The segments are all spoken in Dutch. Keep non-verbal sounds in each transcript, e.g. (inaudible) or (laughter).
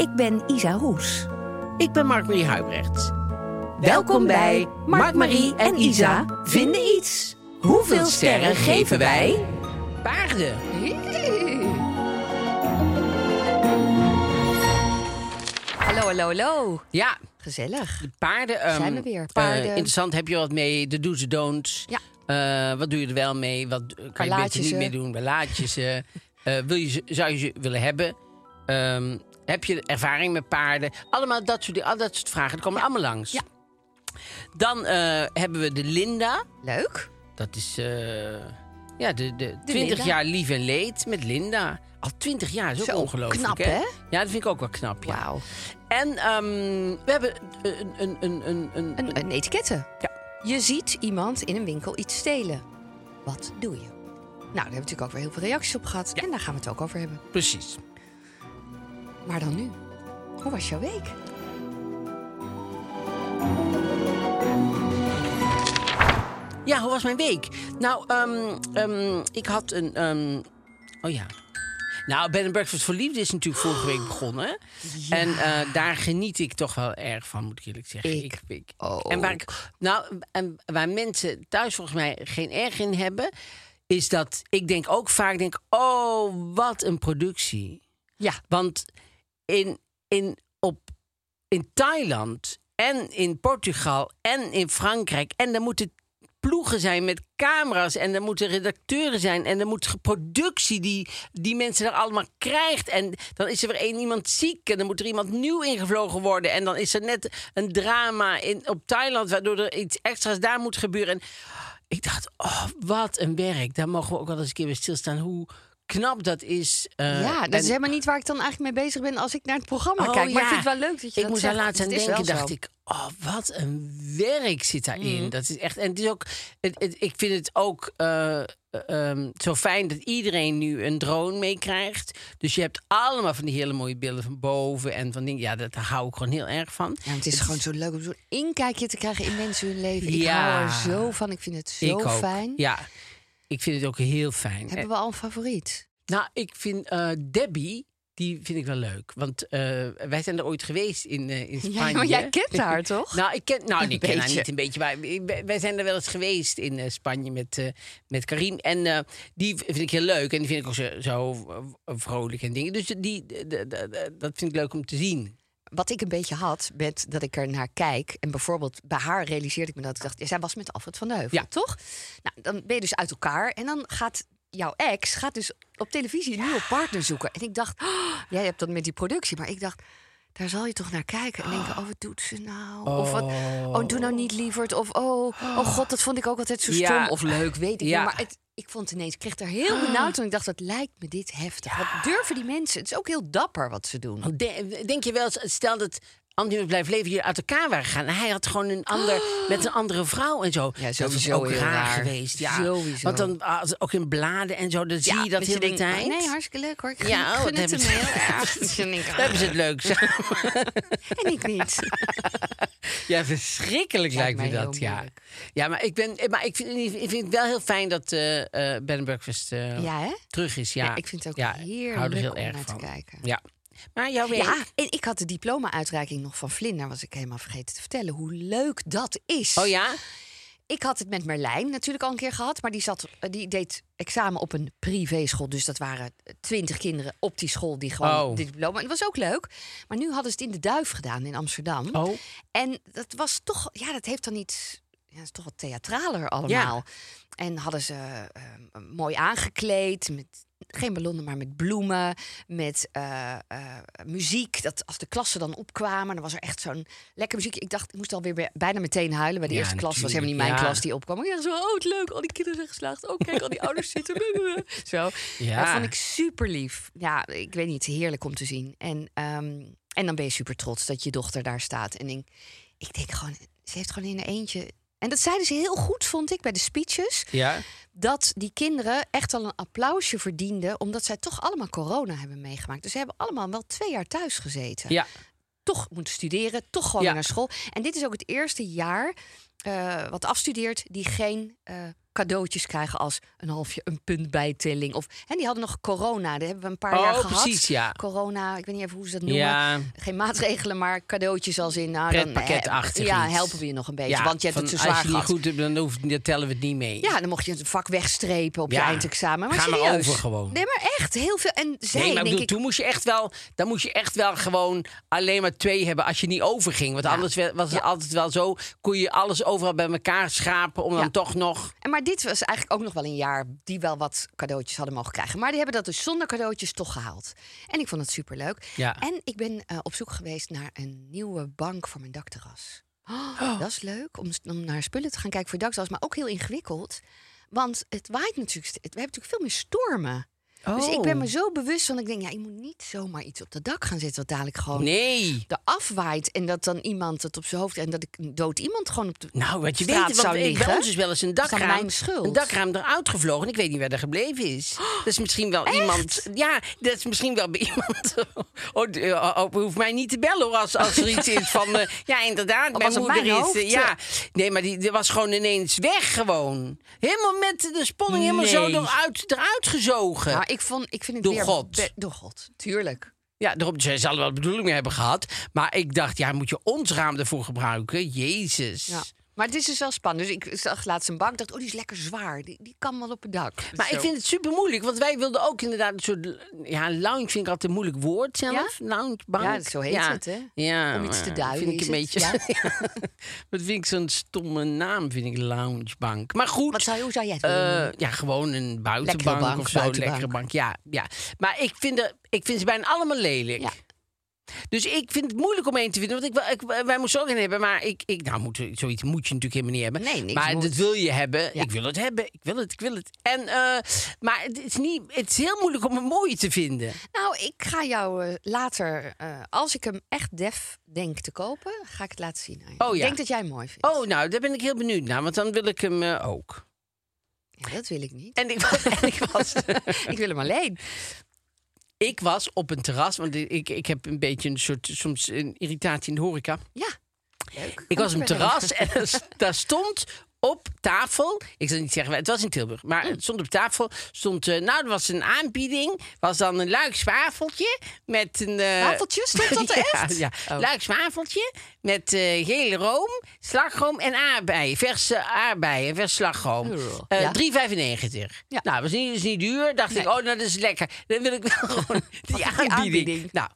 Ik ben Isa Roes. Ik ben Mark-Marie Huibrecht. Welkom bij Mark, Marie en Isa vinden iets. Hoeveel sterren geven wij? Paarden. Hallo, hallo, hallo. Ja, Gezellig. de paarden. ehm, Zijn we weer. eh, Paarden. interessant, heb je wat mee? De do's en don'ts. Ja. Eh, wat doe je er wel mee? Wat eh, kan je laat beter je niet ze? mee doen? Waar laat je ze? Eh, wil je ze? Zou je ze willen hebben? Ehm, heb je ervaring met paarden? Allemaal dat soort, al dat soort vragen. Die komen allemaal langs. Ja. Dan eh, hebben we de Linda. Leuk. Dat is eh, ja, de, de, 20 Linda. jaar lief en leed met Linda. Al 20 jaar, is ook Zo ongelooflijk. knap, hè? hè? Ja, dat vind ik ook wel knap. Ja. Wauw. En ehm, we hebben een, een, een, een, een, Een, een etiketten. Ja. Je ziet iemand in een winkel iets stelen. Wat doe je? Nou, daar hebben we natuurlijk ook weer heel veel reacties op gehad. En daar gaan we het ook over hebben. Precies. Maar dan nu. Hoe was jouw week? Ja, hoe was mijn week? Nou, ehm, ehm, ik had een. ehm, oh ja. Nou, Bed and Breakfast voor Liefde is natuurlijk vorige week begonnen. En eh, daar geniet ik toch wel erg van, moet ik eerlijk zeggen. Ik ook. En waar, ik, nou, en waar mensen thuis volgens mij geen erg in hebben... is dat ik denk ook vaak, denk, oh, wat een productie. Ja. Want in, in, op, in Thailand en in Portugal en in Frankrijk... en er moeten ploegen zijn met camera's en er moeten redacteuren zijn en er moet productie die die mensen er allemaal krijgt. En dan is er weer één iemand ziek en dan moet er iemand nieuw ingevlogen worden. En dan is er net een drama in op Thailand waardoor er iets extra's daar moet gebeuren. En ik dacht oh wat een werk. Daar mogen we ook wel eens een keer bij stilstaan hoe knap dat is eh, ja, dat en- is helemaal niet waar ik dan eigenlijk mee bezig ben als ik naar het programma Oh, kijk. Maar ja. ik vind het wel leuk dat je ik dat moest daar laatst aan denken, dacht zo. ik, oh, wat een werk zit daarin. Mhm. Dat is echt, en het is ook, het, het- ik vind het ook eh, eh, ehm, zo fijn dat iedereen nu een drone meekrijgt. Dus je hebt allemaal van die hele mooie beelden van boven en van dingen. Ja, dat, daar hou ik gewoon heel erg van. Ja, het is gewoon zo leuk om zo'n inkijkje te krijgen in mensen hun leven. Ik Ja. hou er zo van. Ik vind het zo fijn. Ja, ik vind het ook heel fijn. Hebben we al een favoriet? Nou, ik vind eh, Debbie, die vind ik wel leuk. Want eh, wij zijn er ooit geweest in, eh, in Spanje. maar jij kent haar, (laughs) toch? nou, ik ken, nou, Een ken haar niet een beetje. Maar wij- wij zijn er wel eens geweest in Spanje met, met Karim. En die vind ik heel leuk. En die vind ik ook zo, zo vrolijk en dingen. Dus die, dat vind ik leuk om te zien. Wat ik een beetje had, met dat ik er naar kijk. En bijvoorbeeld bij haar realiseerde ik me dat ik dacht... Ja, zij was met Alfred van de Heuvel, Ja. toch? Nou, dan ben je dus uit elkaar. En dan gaat jouw ex gaat dus op televisie een nieuwe partner zoeken. En ik dacht, oh, jij hebt dat met die productie. Maar ik dacht, daar zal je toch naar kijken. En denken, oh, wat doet ze nou? Of wat, oh, doe nou niet lieverd. Of, oh, oh god, dat vond ik ook altijd zo stom. Ja. Of leuk, weet ik Ja. niet. Maar het, ik vond ineens, ik kreeg er heel benauwd. En ik dacht, wat lijkt me dit heftig. Wat durven die mensen? Het is ook heel dapper wat ze doen. De- denk je wel stel dat Andy blijft leven, jullie uit elkaar waren gegaan. En hij had gewoon een ander, (gasps) met een andere vrouw en zo. Ja, dat was ook heel raar, raar. geweest. Ja. Sowieso. Want dan ah, ook in bladen en zo, dan zie je dat heel de tijd. Nee, hartstikke leuk hoor. Ik Ja, oh, gun dat het hem hebben ze- heel erg. (laughs) Hebben ze het leuk. (laughs) En ik niet. (laughs) Ja, verschrikkelijk Lijkt lijkt me dat. Ja. ja, maar ik, ben, maar ik, vind, ik vind het wel heel fijn dat eh eh Bed and Breakfast eh, Ja, terug is. Ja. Ja, ik vind het ook Ja, heel om erg naar te kijken. Ja. Maar jouw week? Ja, en ik had de diploma-uitreiking nog van Vlinder, was ik helemaal vergeten te vertellen. Hoe leuk dat is. Oh ja? Ik had het met Merlijn natuurlijk al een keer gehad, maar die, zat, die deed examen op een privéschool. Dus dat waren twintig kinderen op die school die gewoon Oh. dit diploma. En dat was ook leuk. Maar nu hadden ze het in de Duif gedaan in Amsterdam. Oh. En dat was toch, ja, dat heeft dan iets, ja, dat is toch wat theatraler allemaal. En hadden ze eh, mooi aangekleed met geen ballonnen, maar met bloemen, met eh, eh, muziek. Dat als de klassen dan opkwamen, dan was er echt zo'n lekker muziek. Ik dacht, ik moest alweer bij- bijna meteen huilen bij de Ja, eerste klas. Was helemaal niet mijn ja. klas die opkwam. Ik dacht zo, oh, het leuk, al die kinderen zijn geslaagd. Oh, kijk, al die ouders (laughs) zitten. Zo. Ja. Dat vond ik super lief. Ja, ik weet niet, heerlijk om te zien. En, ehm, en dan ben je super trots dat je dochter daar staat. En ik, ik denk gewoon, ze heeft gewoon in een eentje. En dat zeiden ze heel goed, vond ik, bij de speeches. Ja. Dat die kinderen echt al een applausje verdienden. Omdat zij toch allemaal corona hebben meegemaakt. Dus ze hebben allemaal wel twee jaar thuis gezeten Ja. toch moeten studeren, toch gewoon Ja. naar school. En dit is ook het eerste jaar eh, wat afstudeert die geen eh, cadeautjes krijgen als een halfje een puntbijtelling. Of en die hadden nog corona, dat hebben we een paar Oh, jaar gehad. precies, ja. Corona, ik weet niet even hoe ze dat noemen. Ja. Geen maatregelen, maar cadeautjes als in. Nou, dan, eh, Ja, helpen we je nog een beetje, Ja, want je hebt het zo zwaar Als je niet gehad. goed hebt, dan, hoeft, dan tellen we het niet mee. Ja, dan mocht je het vak wegstrepen op je eindexamen. Maar Ga maar serieus. over gewoon. Nee, maar echt heel veel. En zij, Nee, maar ik denk bedoel, ik, toen moest je echt wel, dan moest je echt wel gewoon alleen maar twee hebben als je niet overging. Want anders was het altijd wel zo, kon je alles overal bij elkaar schapen om dan toch nog. En maar dit was eigenlijk ook nog wel een jaar die wel wat cadeautjes hadden mogen krijgen. Maar die hebben dat dus zonder cadeautjes toch gehaald. En ik vond het superleuk. Ja. En ik ben eh, op zoek geweest naar een nieuwe bank voor mijn dakterras. Oh, Dat is leuk om, om naar spullen te gaan kijken voor dakterras. Maar ook heel ingewikkeld. Want het waait natuurlijk. We hebben natuurlijk veel meer stormen. Dus ik ben me Oh. zo bewust van. Ik denk, ja, je moet niet zomaar iets op dat dak gaan zetten. Wat dadelijk gewoon Nee. er afwaait. En dat dan iemand het op zijn hoofd. En dat ik dood iemand gewoon op de Nou, wat je weet, zou want ik- bij liggen. ons is wel eens een dakraam, mijn schuld. een dakraam eruit gevlogen. En ik weet niet waar dat gebleven is. (gasps) Dat is misschien wel iemand. Ja, dat is misschien wel bij (laughs) iemand. Oh, oh, oh, hoeft mij niet te bellen hoor, als, als er iets is van. eh, (laughs) ja, inderdaad, Oh, mijn moeder mijn is. eh, ja, nee, maar die, die was gewoon ineens weg gewoon. Helemaal met de sponning helemaal zo eruit, eruit gezogen. Nou, ik, vond, ik vind het Door weer God. be- door God, tuurlijk. Ja, daarom, zij zal wel bedoeling mee hebben gehad. Maar ik dacht, ja, moet je ons raam ervoor gebruiken? Jezus. Ja. Maar het is dus wel spannend. Dus ik zag laatst een bank. dacht, oh, die is lekker zwaar. Die, die kan wel op het dak. Maar Zo. ik vind het super moeilijk, want wij wilden ook inderdaad een soort. Ja, lounge vind ik altijd een moeilijk woord zelf. Loungebank. Ja, zo heet het, hè? Ja, Om iets te duiden Vind ik een beetje. ja. (laughs) Wat vind ik zo'n stomme naam, vind ik loungebank. Maar goed. Wat zou je, hoe zou jij het eh, willen ja, gewoon een buitenbank bank, of zo. buitenbank. Lekkere bank. Ja, ja. Maar ik vind, er, ik vind ze bijna allemaal lelijk. Dus ik vind het moeilijk om één te vinden. Want ik, ik, wij moesten ook een hebben. Maar ik, ik, nou, moet, zoiets moet je natuurlijk helemaal niet hebben. Nee, niks maar moet. dat wil je hebben. Ja. Ik wil het hebben. Ik wil het, ik wil het. En, eh, maar het is, niet, het is heel moeilijk om een mooie te vinden. Nou, ik ga jou eh, later, eh, als ik hem echt def denk te kopen, ga ik het laten zien. aan je. Oh, Ik ja. denk dat jij hem mooi vindt. Oh, nou, daar ben ik heel benieuwd naar. Want dan wil ik hem ook. Ja, dat wil ik niet. En ik, (laughs) en ik was... (laughs) ik wil hem alleen. Ik was op een terras, want ik, ik heb een beetje een soort soms een irritatie in de horeca. Ja. Leuk. Ik was op een er terras en daar stond op tafel, ik zal niet zeggen, het was in Tilburg, maar het stond op tafel, stond, eh, nou, er was een aanbieding, was dan een luiks wafeltje met een... eh, Wafeltje? Stond dat (laughs) er ja, echt? Ja, Oh. luiks wafeltje met eh, gele room, slagroom en aardbeien, verse aardbeien, vers slagroom. Ja. 3,95. Ja. Nou, was niet, is niet duur. Dacht ik, oh, nou, dat is lekker. Dan wil ik wel (laughs) gewoon die, die aanbieding. aanbieding? Nou,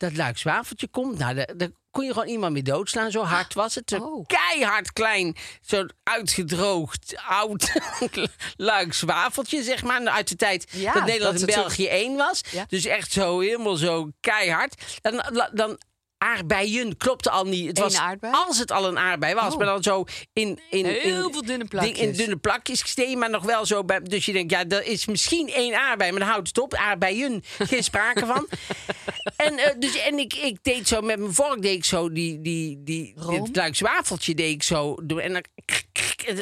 dat wafeltje komt. Nou, daar, kon je gewoon iemand mee doodslaan. Zo hard was het. Zo Oh. keihard klein, zo'n uitgedroogd oud (laughs) luiks wafeltje, zeg maar. Uit de tijd Ja, dat Nederland dat en België één was. Ja. Dus echt zo helemaal zo keihard. Dan, dan aardbeien klopte al niet. Het Eén was, aardbei? Als het al een aardbei was, Oh. maar dan zo in... in Heel in, veel dunne plakjes. In dunne plakjes gestegen, maar nog wel zo bij. Dus je denkt, ja, dat is misschien één aardbei, maar dan houdt het op. Aardbeien, geen sprake van. (laughs) En, eh, dus, en ik, ik deed zo met mijn vork, deed ik zo die, die, die, Room? dit Luiks wafeltje deed ik zo. En dan,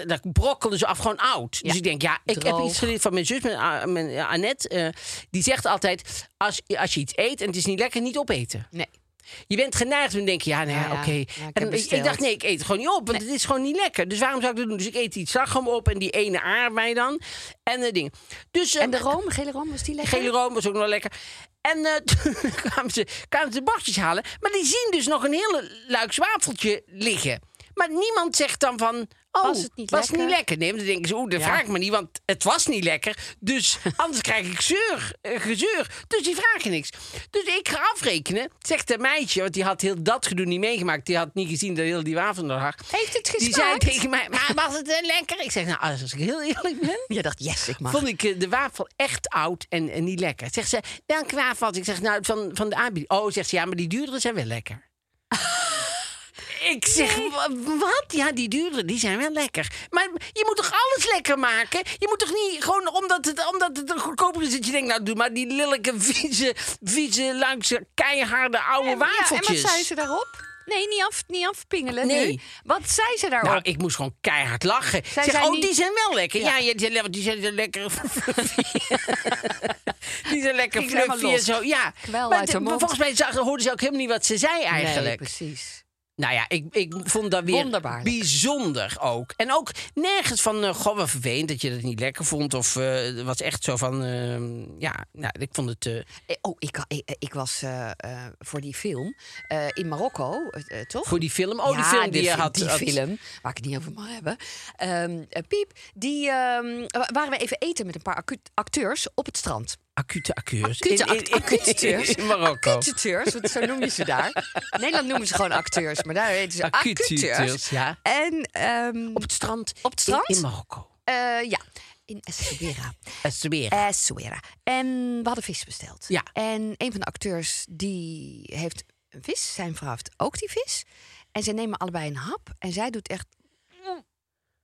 dat brokkelde ze af gewoon oud. Ja, Dus ik denk, ja, ik heb iets geleerd van mijn zus, mijn, ah, mijn eh, Annette. eh, die zegt altijd, als, als je iets eet en het is niet lekker, niet opeten. Nee. Je bent geneigd om te denken, ja, nou ja, Ja, ja. oké. Ja, en ik, dacht, nee, ik eet het gewoon niet op, want het is gewoon niet lekker. Dus waarom zou ik dat doen? Dus ik eet die slagroom op en die ene aardbei dan. En de dingen. Dus, eh, En de room, gele room, was die lekker? Gele room was ook nog lekker. En eh, (laughs) toen kwamen ze, kwamen ze bordjes halen. Maar die zien dus nog een hele luik zwafeltje liggen. Maar niemand zegt dan van... Oh, Was het niet was lekker? niet lekker? Nee, dan denken ze, oeh, dat Ja. vraag ik me niet, want het was niet lekker. Dus (laughs) anders krijg ik zeur, eh, gezeur. Dus die vragen niks. Dus ik ga afrekenen, zegt een meisje, want die had heel dat gedoe niet meegemaakt. Die had niet gezien dat heel die wafel er lag. Heeft het Die zei tegen mij, maar was het eh, lekker? Ik zeg, nou, als ik heel eerlijk ben... (laughs) Je dacht, yes, ik mag. Vond ik eh, de wafel echt oud en, en niet lekker. Zegt ze, welke wafel? had Ik zeg, nou, van, van de aanbieding. Oh, zegt ze, ja, maar die duurdere zijn wel lekker. Ik zeg, wa- wat? Ja, die duurdere, die zijn wel lekker. Maar je moet toch alles lekker maken? Je moet toch niet gewoon omdat het, omdat het een goedkoper is... dat je denkt, nou, doe maar die lelijke, vieze, vieze, luikse, keiharde oude Ja, en wafeltjes. wat zei ze daarop? Nee, niet, af, niet afpingelen Nee. nu. Wat zei ze daarop? Nou, ik moest gewoon keihard lachen. Zij zeg, zei oh, niet- die zijn wel lekker. Ja, die, zijn, die zijn lekker die zijn lekker (laughs) (laughs) fluffy en zo. Ja, maar de- volgens mij zag, hoorde ze ook helemaal niet wat ze zei eigenlijk. Nee, precies. Nou ja, ik, ik vond dat weer bijzonder ook. En ook nergens van, eh goh, wat vervelend dat je dat niet lekker vond. Of eh, het was echt zo van, eh, ja, nou, ik vond het... eh, Oh, ik, ik, ik was voor die film in Marokko, toch? voor die film. Oh, die film die je had. Die had- film, waar ik het niet over mag hebben. Ehm, eh, Piep, die ehm, wa- waren we even eten met een paar acteurs op het strand. Acute acteurs. Acute In- in- act- acuteurs. In Marokko. Acuteurs, want zo noem je ze daar. In (laughs) Nederland noemen ze gewoon acteurs, maar daar heten ze acuteurs. Acuteurs, ja. En ehm, Op het strand. Op het strand? In, Marokko. eh, ja, in Essaouira. Essaouira. Essaouira. En we hadden vis besteld. Ja. En een van de acteurs die heeft een vis. Zijn vrouw heeft ook die vis. En ze nemen allebei een hap. En zij doet echt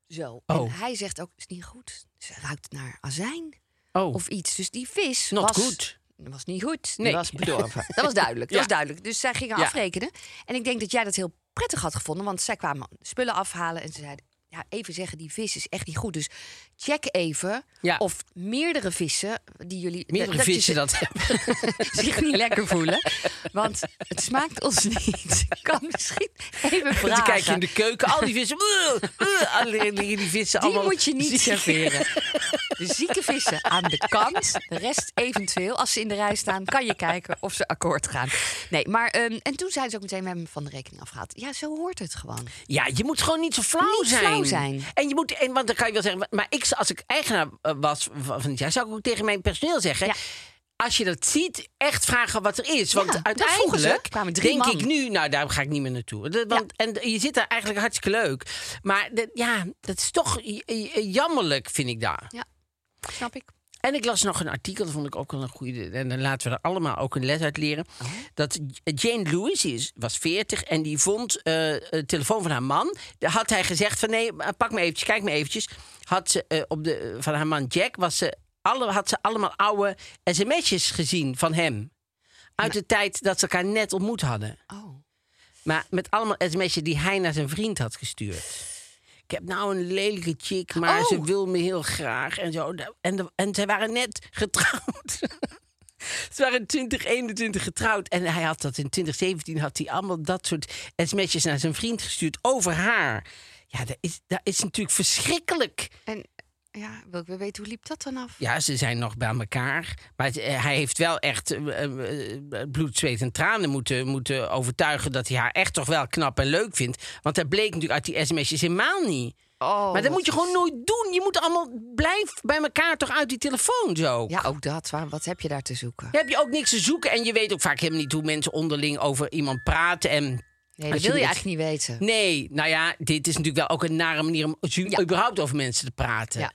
zo. En Oh. hij zegt ook, is niet goed. Ze ruikt naar azijn Oh, of iets. Dus die vis not was... good. Dat was niet goed. Nee. Die was bedorven. (laughs) Dat was duidelijk. Dat Ja. was duidelijk. Dus zij gingen Ja. afrekenen. En ik denk dat jij dat heel prettig had gevonden. Want zij kwamen spullen afhalen. En ze zeiden, ja, even zeggen, die vis is echt niet goed. Dus check even Ja. of meerdere vissen die jullie... Meerdere dat vissen dat hebben. (laughs) zich niet lekker voelen. Want het smaakt ons niet. Kan misschien even Dan vragen. kijk je in de keuken, al die vissen. alle liggen die vissen Die allemaal. moet je niet serveren. De zieke vissen aan de kant. De rest eventueel. Als ze in de rij staan, kan je kijken of ze akkoord gaan. Nee, maar... ehm, en toen zeiden ze ook meteen, we hebben hem van de rekening afgehaald. Ja, zo hoort het gewoon. Ja, je moet gewoon niet zo flauw Niet zijn. flauw zijn. En je moet, en, want dan kan je wel zeggen, maar ik, als ik eigenaar eh, was van dit jaar, zou ik ook tegen mijn personeel zeggen. Ja. Als je dat ziet, echt vragen wat er is. Want Ja, ze. uiteindelijk drie denk man. ik nu, nou daar ga ik niet meer naartoe. Want, En je zit daar eigenlijk hartstikke leuk. Maar dat- ja, dat is toch jammerlijk, vind ik daar. Ja, snap ik. En ik las nog een artikel, dat vond ik ook wel een goede. En dan laten we er allemaal ook een les uit leren. Dat Jane Lewis die is, was 40 en die vond eh de telefoon van haar man. Daar had hij gezegd van nee, pak me eventjes, kijk me eventjes. Had ze eh, op de van haar man Jack was ze alle, had ze allemaal oude sms'jes gezien van hem. Uit de tijd dat ze elkaar net ontmoet hadden. Oh. Maar met allemaal sms'jes die hij naar zijn vriend had gestuurd. Ik heb nou een lelijke chick, maar Oh. ze wil me heel graag. En, zo. en, en ze waren net getrouwd. (laughs) ze waren 2021 getrouwd. En hij had dat in 2017 had hij allemaal dat soort sms'jes naar zijn vriend gestuurd over haar. Ja, dat is, dat is natuurlijk verschrikkelijk. En ja, wil ik weer weten, hoe liep dat dan af? Ja, ze zijn nog bij elkaar. Maar het- eh, hij heeft wel echt eh, eh, bloed, zweet en tranen moeten, moeten overtuigen... dat hij haar echt toch wel knap en leuk vindt. Want dat bleek natuurlijk uit die sms'jes helemaal niet. Oh, maar dat moet je gewoon nooit doen. Je moet allemaal... Blijf bij elkaar toch uit die telefoon zo. Ja, ook dat. Waar, wat heb je daar te zoeken? Dan heb je ook niks te zoeken. En je weet ook vaak helemaal niet hoe mensen onderling over iemand praten. En Nee, dat wil je met- eigenlijk niet weten. Nee, nou ja, dit is natuurlijk wel ook een nare manier om Ja. überhaupt over mensen te praten. Ja.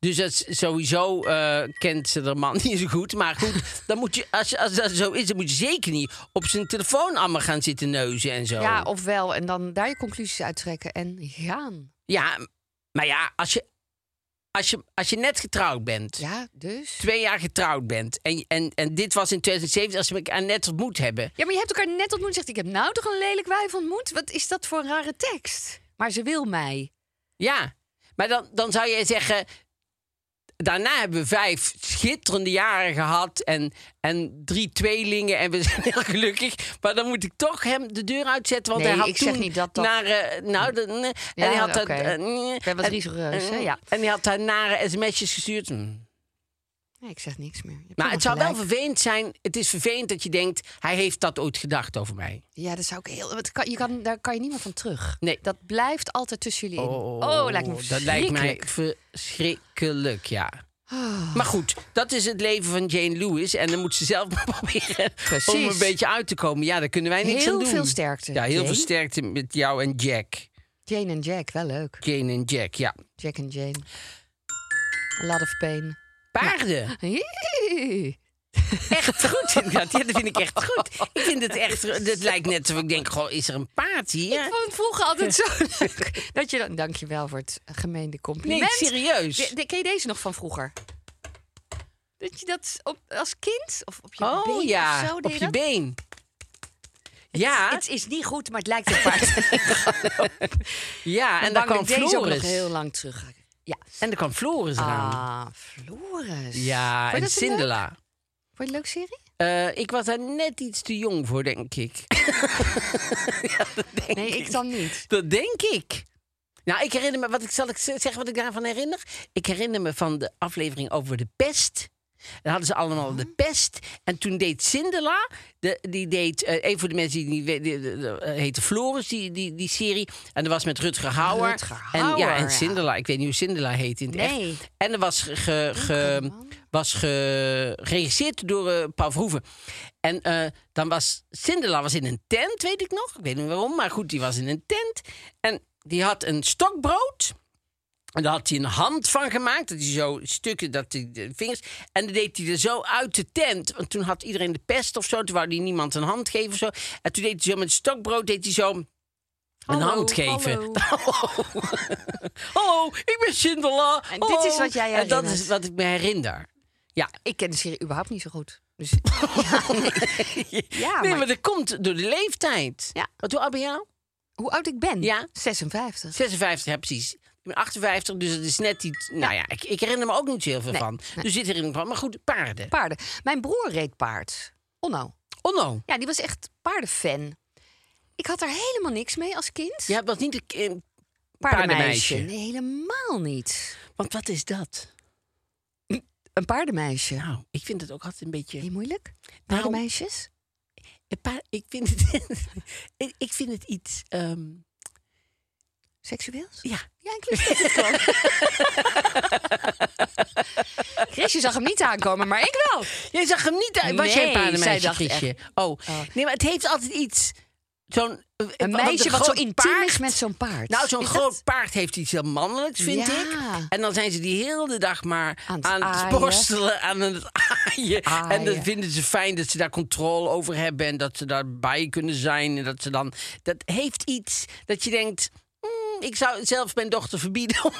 Dus dat is sowieso eh, kent ze de man (laughs) niet zo goed. Maar goed, dan moet je, als, als dat zo is, dan moet je zeker niet op zijn telefoon allemaal gaan zitten neuzen en zo. Ja, ofwel. En dan daar je conclusies uittrekken en gaan. Ja, maar ja, als je. als je, als je net getrouwd bent, Ja, dus. twee jaar getrouwd bent... En, en, en dit was in 2017, als we elkaar net ontmoet hebben... Ja, maar je hebt elkaar net ontmoet en zegt... ik heb nou toch een lelijk wijf ontmoet? Wat is dat voor een rare tekst? Maar ze wil mij. Ja, maar dan, dan zou je zeggen... Daarna hebben we vijf schitterende jaren gehad en, en drie tweelingen en we zijn heel gelukkig. Maar dan moet ik toch hem de deur uitzetten, want Nee, hij had ik zeg toen niet dat dat- Naar, eh, nou, de, en Ja, hij had oké. dat, eh, hè, eh, ja. En hij had daar nare sms'jes gestuurd. Nee, ik zeg niks meer. Maar het zou wel vervelend zijn. Het is vervelend dat je denkt, hij heeft dat ooit gedacht over mij. Ja, dat zou ik heel... Kan, je kan, daar kan je niet meer van terug. Nee. Dat blijft altijd tussen jullie in. Oh, lijkt me dat lijkt mij verschrikkelijk. ja. Maar goed, dat is het leven van Jane Lewis. En dan moet ze zelf (laughs) maar proberen Precies. om een beetje uit te komen. Ja, daar kunnen wij niks Heel aan doen. veel sterkte, Ja, heel Jane. veel sterkte met jou en Jack. Jane en Jack, wel leuk. Jane en Jack, ja. Jack en Jane. A lot of pain. Paarden. Echt goed, inderdaad. Ja, dat vind ik echt goed. Ik vind het echt... Het lijkt net alsof ik denk, goh, is er een paard hier? Ik vond het vroeger altijd zo leuk. Dat je dan, dankjewel voor het gemeende Nee, compliment. serieus. De- ken je deze nog van vroeger? Dat je dat op, als kind of op je Oh been ja, of zo deed op je been. Ja, Het is niet goed, maar het lijkt een paard. (laughs) ja en Dan kwam deze ook nog heel lang terug. Ja. En daar kwam Floris eraan. Ah, Floris. Ja, en Sindela. Vond je het een leuk serie? Eh, ik was daar net iets te jong voor, denk ik. (laughs) (laughs) ja, dat denk Nee, ik dan niet. Dat denk ik. Nou, ik herinner me, wat ik, zal ik zeggen wat ik daarvan herinner? Ik herinner me van de aflevering over de pest. Dan hadden ze allemaal de pest. En toen deed Sindela, de, die deed, eh even voor de mensen die die, die- die- eh, heette Floris, die, die, die serie. En dat was met Rutger Hauer. Rutger en, ja, en ja. Sindela, ik weet niet hoe Sindela heet in het Nee. echt. En er was, ge, was ge- geregisseerd door eh, Paul Verhoeven. En dan was Sindela was in een tent, weet ik nog. Ik weet niet waarom, maar goed, die was in een tent. En die had een stokbrood. En daar had hij een hand van gemaakt. Dat hij zo stukken, dat hij de vingers. En dan deed hij er zo uit de tent. Want toen had iedereen de pest of zo. Toen wou hij niemand een hand geven of zo. En toen deed hij zo met stokbrood, deed hij zo een hand geven. hallo. (laughs) Hallo, ik ben Sindela. En dit is wat jij En dat is wat ik me herinner. Ja. Ik ken de serie überhaupt niet zo goed. Dus, (laughs) ja, nee. Ja, nee, maar- maar dat komt door de leeftijd. Ja. Wat, hoe oud ben nou? Hoe oud ik ben? Ja. 56. 56, ja, precies. Ik ben 58, dus het is net iets... Nou ja, ik, ik herinner me ook niet heel veel Nee, van. Dus dit herinner ik me van. Maar goed, paarden. Paarden. Mijn broer reed paard. Onno. Onno. Ja, die was echt paardenfan. Ik had er helemaal niks mee als kind. Ja, was niet... Een, eh, paardenmeisje. Nee, helemaal niet. want wat is dat? Een paardenmeisje. Nou, ik vind het ook altijd een beetje... Niet moeilijk? Nou, Paardenmeisjes? paar- ik, vind het, (laughs) ik- ik vind het iets... ehm, Seksueels? ja, Ja, ik wist dat het kwam. (laughs) Chrisje zag hem niet aankomen, maar ik wel. Jij zag hem niet uit. Was jij een zij dacht Chrisje? Oh. Nee, maar het heeft altijd iets... Zo'n... Een meisje wat zo intiem is met zo'n paard. Nou, zo'n groot dat- paard heeft iets heel mannelijks, vind Ja. ik. En dan zijn ze die heel de dag maar Aan aan het borstelen, aan het aaien. (laughs) Aaien. En dan vinden ze fijn dat ze daar controle over hebben... en dat ze daarbij kunnen zijn. En dat ze dan... Dat heeft iets dat je denkt... "Hmm, ik zou zelf mijn dochter verbieden. om-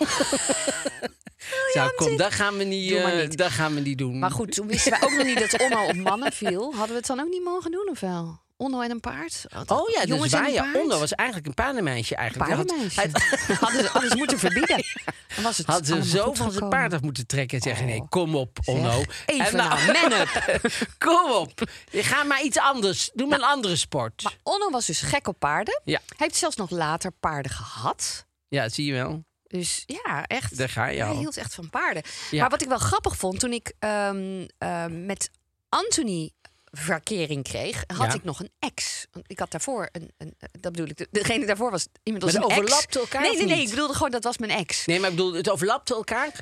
Zo, kom, dat gaan we niet, eh, niet. dat gaan we niet doen. Maar goed, toen wisten wij ook nog niet dat Onno op mannen viel. Hadden we het dan ook niet mogen doen, of wel? Onno en een paard? Oh ja, dus Jongens paard? Onno was eigenlijk een paardenmeisje. Eigenlijk. Paardenmeisje. Had, (laughs) hadden, ze, ze moeten verbieden. (laughs) Dan was het had ze zo van zijn paard af moeten trekken en zeggen: nee, kom op, Onno. even En nou, man (laughs) up. kom op. Je gaat maar iets anders. Doe maar een andere sport. Maar Onno was dus gek op paarden. Ja. Hij heeft zelfs nog later paarden gehad. Ja, zie je wel. Dus ja, echt. Daar ga je Hij al. hield echt van paarden. Ja. Maar wat ik wel grappig vond, toen ik ehm, ehm, met Anthony verkering kreeg, had Ja. ik nog een ex. Want ik had daarvoor een, een dat bedoel ik, de- degene daarvoor was iemand als Maar een overlapte elkaar Nee, nee, nee, ik bedoelde gewoon dat was mijn ex. Nee, maar ik bedoel, het overlapte elkaar.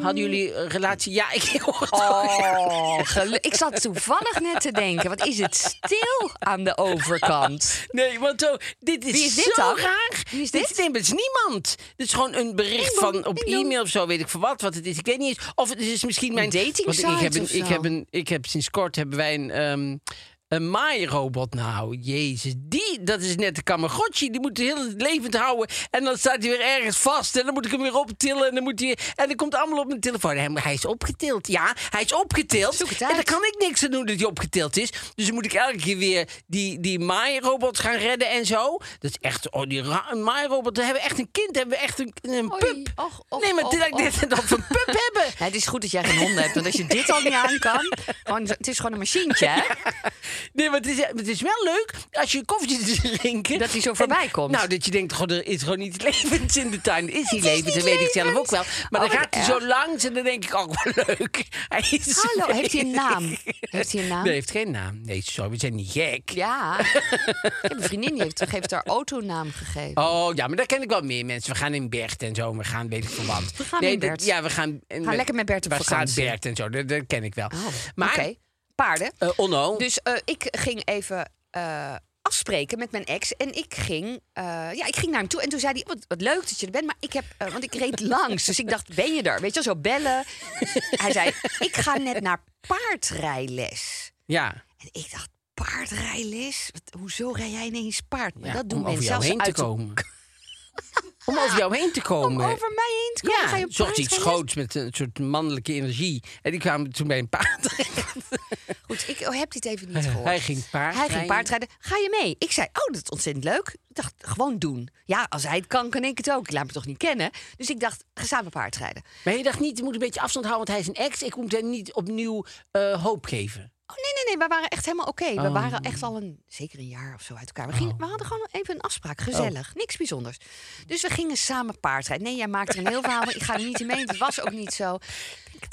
Hadden jullie een relatie? Ja, ik hoor. Oh, ik zat toevallig net te denken, wat is het stil aan de overkant? Nee, want zo, dit is, Wie is dit zo dan? raar. Wie is Dit, dit? het is niemand. Dit is gewoon een bericht van op e-mail of zo, weet ik voor wat, wat het is. Ik weet niet eens. Of het is misschien mijn dating want ik heb een, ik heb een, ik heb sinds kort hebben wij een, ehm, Een maairobot, nou, jezus. Die, dat is net de Kamagotchi. Die moet heel het levend houden. En dan staat hij weer ergens vast. En dan moet ik hem weer optillen. En dan, moet hij, en dan komt allemaal op mijn telefoon. Hij, hij is opgetild. Ja, hij is opgetild. En daar kan ik niks aan doen dat hij opgetild is. Dus dan moet ik elke keer weer die, die maairobot gaan redden en zo. Dat is echt, oh, die maairobot. Dan hebben we echt een kind. hebben we echt een, een Oei, pup. och, och, nee, maar dit dat we een pup hebben. (laughs) Ja, het is goed dat jij geen honden hebt, want als je dit al niet aan kan... Gewoon, het is gewoon een machientje, hè? (laughs) Nee, maar het is, het is wel leuk als je koffie zit te (laughs) drinken. Dat hij zo en- voorbij komt. Nou, dat je denkt, goh, er is gewoon iets levends in de tuin. Is niet is levend, niet dat weet ik zelf ook wel. Maar Oh, dan gaat hij zo langs en dan denk ik, ook wel leuk. (laughs) Hij is Hallo, heeft hij een naam? Heeft hij een naam? Nee, heeft geen naam. Nee, sorry, we zijn niet gek. Ja. Ik heb een vriendin die heeft, heeft haar autonaam gegeven. Oh ja, maar daar ken ik wel meer mensen. We gaan in Bert en zo. We gaan weet ik veel wat. We gaan nee, in dat- Bert. Ja, we gaan. en Ga lekker met Bert op Waar staat. Bert en zo? Dat, dat ken ik wel. Oh, maar, paarden. eh, Onno. Dus eh, ik ging even eh, afspreken met mijn ex. En ik ging, ja, ik ging naar hem toe. En toen zei hij, wat, wat leuk dat je er bent. Maar ik heb, want ik reed (laughs) langs. Dus ik dacht, ben je er? Weet je wel, zo bellen. hij zei, ik ga net naar paardrijles. ja. En ik dacht, paardrijles? Wat, hoezo rij jij ineens paard? Maar ja, dat doen mensen zelfs heen te uit komen. Om over jou heen te Om komen. over mij heen te komen. ga je Ja, zocht iets groots met een soort mannelijke energie. En die kwamen toen bij een paard. Goed, ik oh, heb dit even niet gehoord. Hij ging paard Hij ging paardrijden. Ga je mee? Ik zei, oh, dat is ontzettend leuk. Ik dacht, gewoon doen. Ja, als hij het kan, kan ik het ook. Ik laat me toch niet kennen. Dus ik dacht, ga samen paardrijden. Maar je dacht niet, je moet een beetje afstand houden, want hij is een ex. Ik moet hem niet opnieuw eh, hoop geven. Oh, nee, nee, nee. We waren echt helemaal oké. We Oh. waren echt al een, zeker een jaar of zo uit elkaar. We, gingen, we hadden gewoon even een afspraak. Gezellig. Niks bijzonders. Dus we gingen samen paardrijden. Nee, jij maakt er een heel verhaal van. Ik ga er niet in mee. Het was ook niet zo.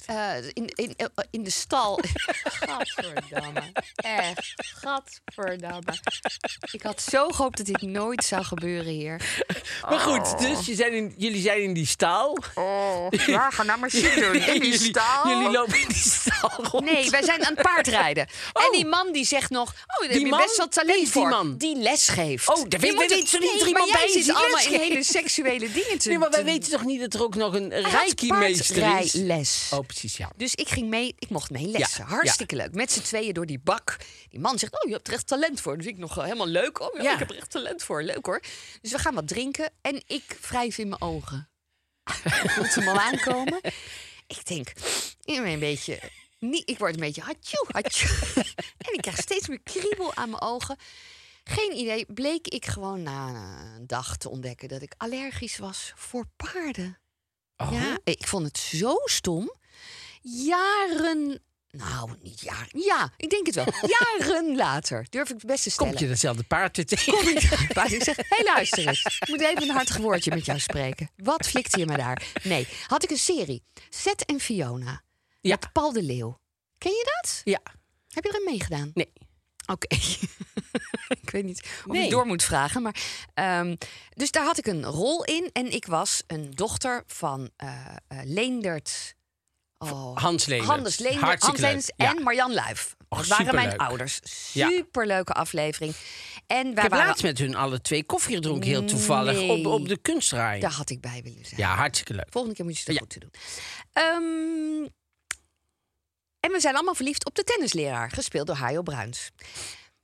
Eh, in, in, in de stal. (laughs) Gadverdamme. Echt. Gadverdamme. Ik had zo gehoopt dat dit nooit zou gebeuren hier. (laughs) Maar goed, dus je zijn in, jullie zijn in die stal. Oh, ja, ga nou maar shit doen. (laughs) In die jullie, stal. jullie lopen in die stal rond. Nee, wij zijn aan het paardrijden. En die man die zegt nog... Oh, daar heb je best wel talent is die voor. man? Die les geeft. Oh, dat weet- Je zo niet er maar iemand jij bij is zit die allemaal les in hele seksuele dingen te Nee, maar wij te- weten toch niet dat er ook nog een reiki-meester is? Oh, precies, ja. Dus ik ging mee, ik mocht mee lessen. Ja, Hartstikke leuk. Met z'n tweeën door die bak. Die man zegt, oh, je hebt er echt talent voor. Dus ik nog eh, helemaal leuk. Oh, ja, ik heb er echt talent voor. Leuk hoor. Dus we gaan wat drinken. En ik wrijf in mijn ogen. (laughs) Ik hem al aankomen. Ik denk, ik ben een beetje... Niet, ik word een beetje hatjoe, hatjoe. (laughs) En ik krijg steeds meer kriebel aan mijn ogen. Geen idee. Bleek ik gewoon na een dag te ontdekken... dat ik allergisch was voor paarden. Oh. Ja, ik vond het zo stom. Jaren. Nou, niet jaren. Ja, ik denk het wel. (laughs) Jaren later durf ik het best te stellen. Komt je datzelfde paard weer tegen? Kom ik thuis. Ik zeg: Hé, hey, luister eens. Ik moet even een hartig woordje met jou spreken. Wat flikte je me daar? Nee, had ik een serie. Seth en Fiona. Ja. Met Paul de Leeuw. Ken je dat? Ja. Heb je erin meegedaan? Nee. Oké. (laughs) ik weet niet of Nee. ik door moet vragen. Maar, ehm, dus daar had ik een rol in. En ik was een dochter van eh eh, Leendert. Oh, Hans Leendert. Hans Leendert, Hartstikke Hans Leendert leuk. Ja. en Marjan Luif. Och, dat waren mijn ouders. Ja. Superleuke aflevering. En wij Ik heb waren, laatst met hun alle twee koffie gedronken, heel toevallig. Nee. Op, op de kunstraai. Daar had ik bij willen zijn. Ja, hartstikke leuk. Volgende keer moet je het er Ja. goed te doen. Ehm, en we zijn allemaal verliefd op de tennisleraar, gespeeld door Hajo Bruins.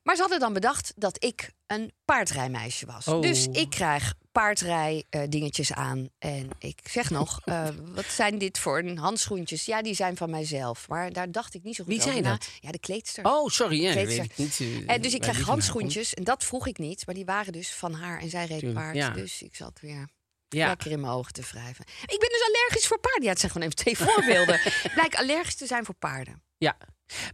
Maar ze hadden dan bedacht dat ik een paardrijmeisje was. Oh. Dus ik krijg paardrij eh, aan. En ik zeg nog, (laughs) eh, wat zijn dit voor een handschoentjes? Ja, die zijn van mijzelf. Maar daar dacht ik niet zo goed Wie over zijn na. dat? Ja, de kleedster. Oh, sorry. Ja, dat Kleedster. weet ik niet. eh, En dus ik krijg handschoentjes. En dat vroeg ik niet. Maar die waren dus van haar. En zij reed paard. ja. Dus ik zat weer. Ja. lekker in mijn ogen te wrijven. Ik ben dus allergisch voor paarden. Ja, het zijn gewoon even twee (laughs) voorbeelden. Blijk allergisch te zijn voor paarden. ja.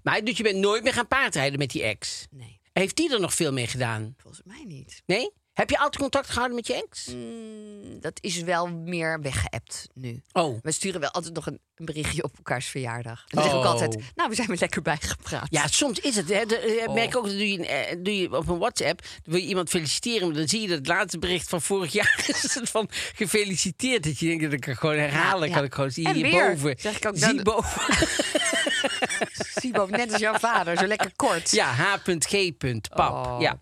Maar dus je bent nooit meer gaan paardrijden met die ex? Nee, Heeft die er nog veel mee gedaan? volgens mij niet. Nee? Heb je altijd contact gehouden met je ex? Mm, dat is wel meer weggeëpt nu. Oh. We sturen wel altijd nog een, een berichtje op elkaars verjaardag. En dan zeg ik ook Oh. altijd, nou, we zijn weer lekker bijgepraat. Ja, soms is het. Hè, de, eh, Oh. merk ik ook dat doe je, eh, doe je op een WhatsApp. Wil je iemand feliciteren, dan zie je dat het laatste bericht van vorig jaar (laughs) is het van gefeliciteerd. Dat je denkt dat ik het gewoon herhalen Ja, kan. Ik gewoon zie En weer, hierboven. zeg ik ook zie boven. (laughs) Sibo, net als jouw vader, zo lekker kort. Ja, h.g. Pap. Oh. Ja.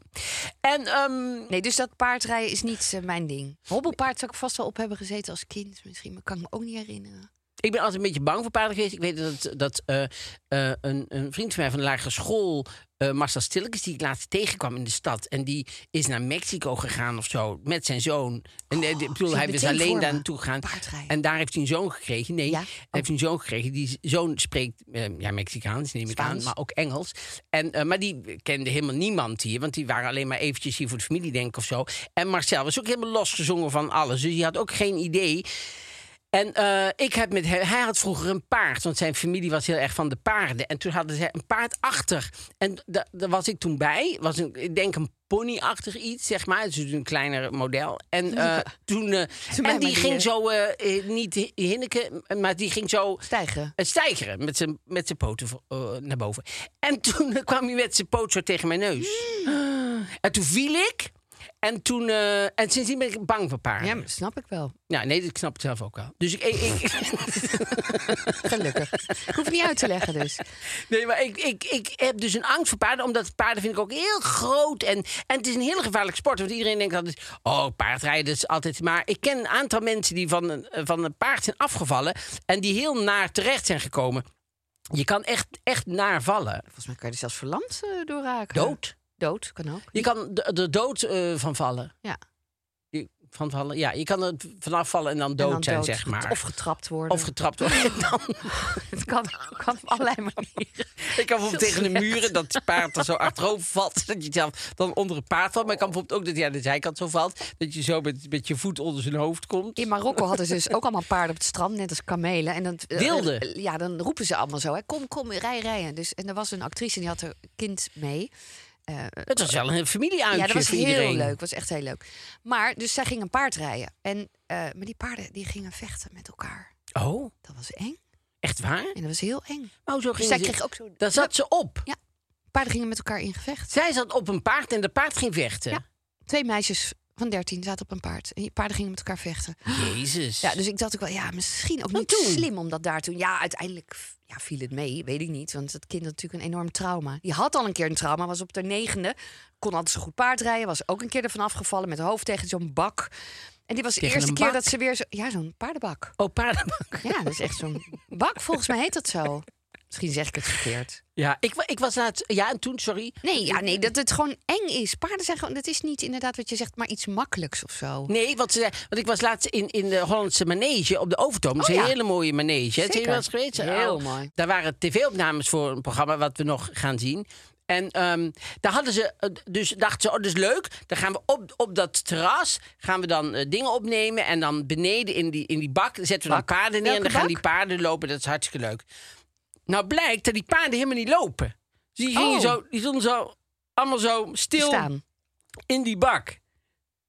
En ehm, Nee, dus dat paardrijden is niet eh, mijn ding. Hobbelpaard zou ik vast wel op hebben gezeten als kind misschien, maar kan ik me ook niet herinneren. Ik ben altijd een beetje bang voor paarden geweest. Ik weet dat, dat eh, eh, een, een vriend van mij van de lagere school, eh, Marcel Stilkes, die ik laatst tegenkwam in de stad. En die is naar Mexico gegaan of zo met zijn zoon. En ik bedoel, hij meteen alleen daar naartoe gegaan. En daar heeft hij een zoon gekregen. Nee, Ja? hij heeft een zoon gekregen. Die zoon spreekt ja, Mexicaans, neem ik aan, Spaans. maar ook Engels. En, maar die kende helemaal niemand hier, want die waren alleen maar eventjes hier voor de familie, denk ik, of zo. En Marcel was ook helemaal losgezongen van alles. Dus die had ook geen idee. En eh, ik heb met hem, hij had vroeger een paard, want zijn familie was heel erg van de paarden. En toen hadden ze een paard achter. En da- daar was ik toen bij. Was een, ik denk een ponyachtig iets, zeg maar. Dus een kleiner model. En eh, toen. bij en die ging zo, niet hi- hinniken, maar die ging zo Stijgen. stijgeren met zijn, met zijn poten naar boven. En toen (laughs) kwam hij met zijn poot zo tegen mijn neus. En toen viel ik. En toen. eh, en sindsdien ben ik bang voor paarden. Ja, Ja, dat snap ik wel. nee, ik snap het zelf ook wel. Dus ik. ik, ik- (laughs) Gelukkig. Ik hoef het niet uit te leggen dus. nee, maar ik, ik, ik heb dus een angst voor paarden. Omdat paarden vind ik ook heel groot. En, en het is een hele gevaarlijke sport. Want iedereen denkt altijd. Oh, paardrijden is altijd. Maar ik ken een aantal mensen die van een, van een paard zijn afgevallen. En die heel naar terecht zijn gekomen. Je kan echt, echt naar vallen. Volgens mij kan je er zelfs verlamd eh, door raken. Dood. Dood, kan ook. Je kan de, de dood eh, van vallen. Ja. Je, van vallen. Ja, je kan er vanaf vallen en dan dood En dan zijn, dood. zeg maar. Of getrapt worden. Of getrapt worden. (laughs) En dan, Het kan, kan op allerlei manieren. ik kan bijvoorbeeld tegen de muren dat het paard er zo achterover valt. (laughs) Dat je zelf dan onder het paard valt. Maar ik kan bijvoorbeeld ook dat hij aan de zijkant zo valt. Dat je zo met, met je voet onder zijn hoofd komt. In Marokko hadden ze dus ook allemaal paarden op het strand, net als kamelen. En dan, eh, Wilde? eh, ja, dan roepen ze allemaal zo. Hè, kom, kom, rij, rijden. Dus, en er was een actrice en die had haar kind mee. Eh, Het was wel een familieuitje ja, dat was voor heel iedereen. leuk. was echt heel leuk. Maar, dus zij ging een paard rijden. En, eh, maar die paarden die gingen vechten met elkaar. Oh, Dat was eng. echt waar? En dat was heel eng. Oh, zo Dus ging zij ze- kreeg ook zo... Daar zat ze op. Ja, paarden gingen met elkaar in gevecht. Zij zat op een paard en de paard ging vechten. Ja. Twee meisjes van 13 zaten op een paard. En die paarden gingen met elkaar vechten. Jezus. Ja, dus ik dacht ook wel, ja, misschien ook niet toen? slim om dat daar toen. Ja, uiteindelijk ja, viel het mee, weet ik niet. Want het kind had natuurlijk een enorm trauma. Die had al een keer een trauma, was op de negende. Kon altijd zo goed paardrijden. Was ook een keer ervan afgevallen met haar hoofd tegen zo'n bak. En die was de Tegen eerste een keer bak? dat ze weer zo... Ja, zo'n paardenbak. Oh, paardenbak. Ja, dat is echt zo'n bak. Volgens mij heet dat zo. Misschien zeg ik het verkeerd. (laughs) Ja, ik, ik was laatst... Ja, en toen, sorry. Nee, ja, nee, dat het gewoon eng is. Paarden zijn gewoon... Dat is niet inderdaad wat je zegt, maar iets makkelijks of zo. Nee, wat ze want ik was laatst in, in de Hollandse manege op de Overtoom. Dat is Oh, een ja. hele mooie manege. Het is Zeker. wel eens geweest. Heel Oh, mooi. Daar waren tv-opnames voor een programma wat we nog gaan zien. En ehm, daar hadden ze, eh, dus dachten ze, oh, dat is leuk. Dan gaan we op, op dat terras, gaan we dan eh, dingen opnemen. En dan beneden in die, in die bak zetten we dan paarden neer. En dan gaan die paarden lopen. Dat is hartstikke leuk. Nou blijkt dat die paarden helemaal niet lopen. Dus die, gingen Oh. zo, die stonden zo, allemaal zo stil Staan. in die bak.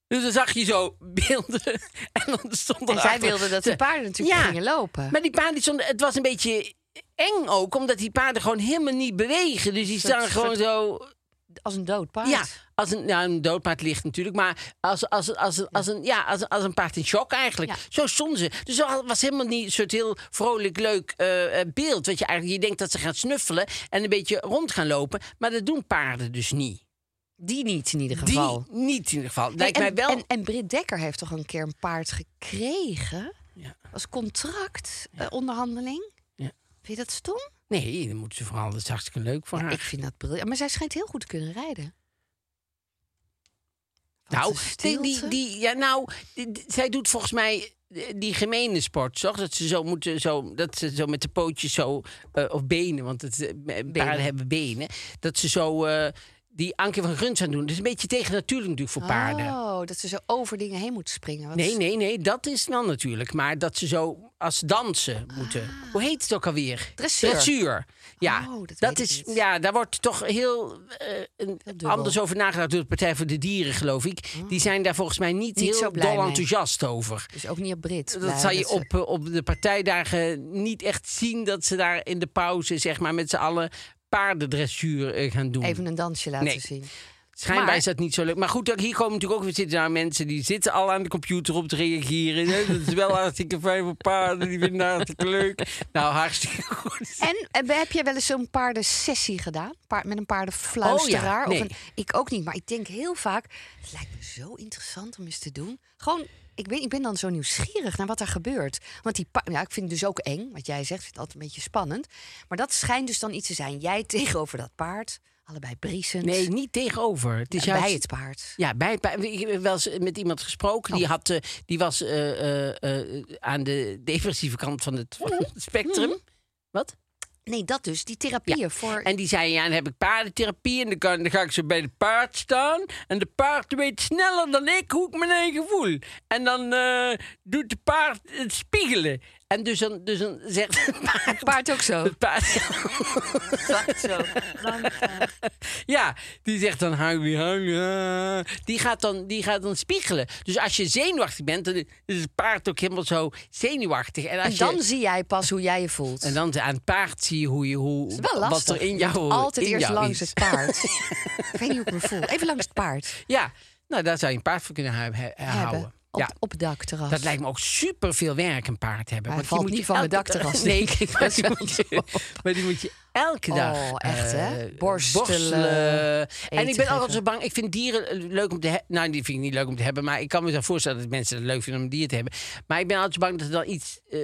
Dus dan zag je zo beelden. (laughs) En dan stond En zij wilden dat de paarden natuurlijk Ja, gingen lopen. Maar die paarden, stonden, het was een beetje eng ook, omdat die paarden gewoon helemaal niet bewegen. Dus die staan gewoon zo. Als een dood paard. Ja, als een, nou, een doodpaard ligt natuurlijk, maar als, als, als, als, een, ja, als, als een paard in shock eigenlijk. Zo stonden ze. Dus dat was helemaal niet een soort heel vrolijk, leuk eh, eh, beeld. Wat je eigenlijk, je denkt dat ze gaan snuffelen en een beetje rond gaan lopen, maar dat doen paarden dus niet. Die niet in ieder geval. Die niet in ieder geval. Lijkt en, mij wel. En, en Britt Dekker heeft toch een keer een paard gekregen? Ja. Als contract, eh, onderhandeling. Ja. Vind je dat stom? Nee, dan moeten ze vooral. Dat is hartstikke leuk voor haar. Ik vind dat briljant. Maar zij schijnt heel goed te kunnen rijden. Nou, die, die, ja, nou die- zij doet volgens mij eh, die gemene sport, toch? Dat ze zo moeten, zo, dat ze zo met de pootjes zo, eh, of benen, want het, eh, paarden hebben benen, dat ze zo die Anke van Gruns aan doen. Dat is een beetje tegen natuurlijk natuurlijk voor paarden. Oh, dat ze zo over dingen heen moet springen. Wat Nee, nee, nee, dat is wel natuurlijk. Maar dat ze zo als dansen moeten. Hoe heet het ook alweer? Ah. Dressuur. Dressuur. Ja, Oh, dat is, ja, daar wordt toch heel eh, een- anders over nagedacht door de Partij voor de Dieren, geloof ik. Die zijn daar volgens mij niet, Niet heel dol mee. enthousiast over. Dus ook niet op Brit. Dat blij zal je op, eh, op de partijdagen niet echt zien dat ze daar in de pauze, zeg maar, met z'n allen paardendressuur eh, gaan doen. Even een dansje laten Nee. zien. Schijnbaar Maar- is dat niet zo leuk. Maar goed, hier komen natuurlijk ook weer zitten daar mensen die zitten al aan de computer op te reageren. Dat is wel (laughs) hartstikke fijn voor paarden, die vinden het hartstikke leuk. Nou, hartstikke goed. En eh, heb jij wel eens zo'n paardensessie gedaan? Paard, met een paardenfluisteraar? Oh ja, nee. of een, ik ook niet, maar ik denk heel vaak... Het lijkt me zo interessant om eens te doen. Gewoon ik, ben, ik ben dan zo nieuwsgierig naar wat er gebeurt. Want die ja, ik vind het dus ook eng, wat jij zegt. Vind het altijd een beetje spannend. Maar dat schijnt dus dan iets te zijn. Jij (laughs) tegenover dat paard, allebei briesend. Nee, niet tegenover. Het is Ja, bij het paard. Ja, bij het paard. Ik heb wel eens met iemand gesproken. Die, Oh. had, eh, die was eh, eh, aan de depressieve kant van het, van het spectrum. Wat? Nee, dat dus. Die therapieën voor... En die zei, ja, dan heb ik paardentherapie en dan, kan, dan ga ik zo bij het paard staan. En de paard weet sneller dan ik hoe ik mijn eigen voel. En dan eh, doet de paard het spiegelen. En dus dan, dus dan zegt het paard... paard ook zo. Het paard, zo. ja, die zegt dan hang hang. ah. Die gaat dan, die gaat dan spiegelen. Dus als je zenuwachtig bent, dan is het paard ook helemaal zo zenuwachtig. En, als En dan je, zie jij pas hoe jij je voelt. en dan aan het paard zie je hoe je hoe Het is wel lastig. wat er in jou altijd in eerst jou langs is. het paard. (laughs) ik weet niet hoe ik me voel. Even langs het paard Ja, nou daar zou je een paard voor kunnen houden. hebben. Op, Ja. op het dakterras. Dat lijkt me ook super veel werk, een paard hebben. Hij Want valt moet niet je van dag- dakterras, (laughs) Nee, ik. (laughs) maar die, moet je, maar die moet je elke dag Oh, echt, hè? eh, Borstelen, En ik ben altijd zo bang. Ik vind dieren eh, leuk om te hebben. Nou, die vind ik niet leuk om te hebben. Maar ik kan me zo voorstellen dat mensen het leuk vinden om een dier te hebben. Maar ik ben altijd zo bang dat er dan iets... eh,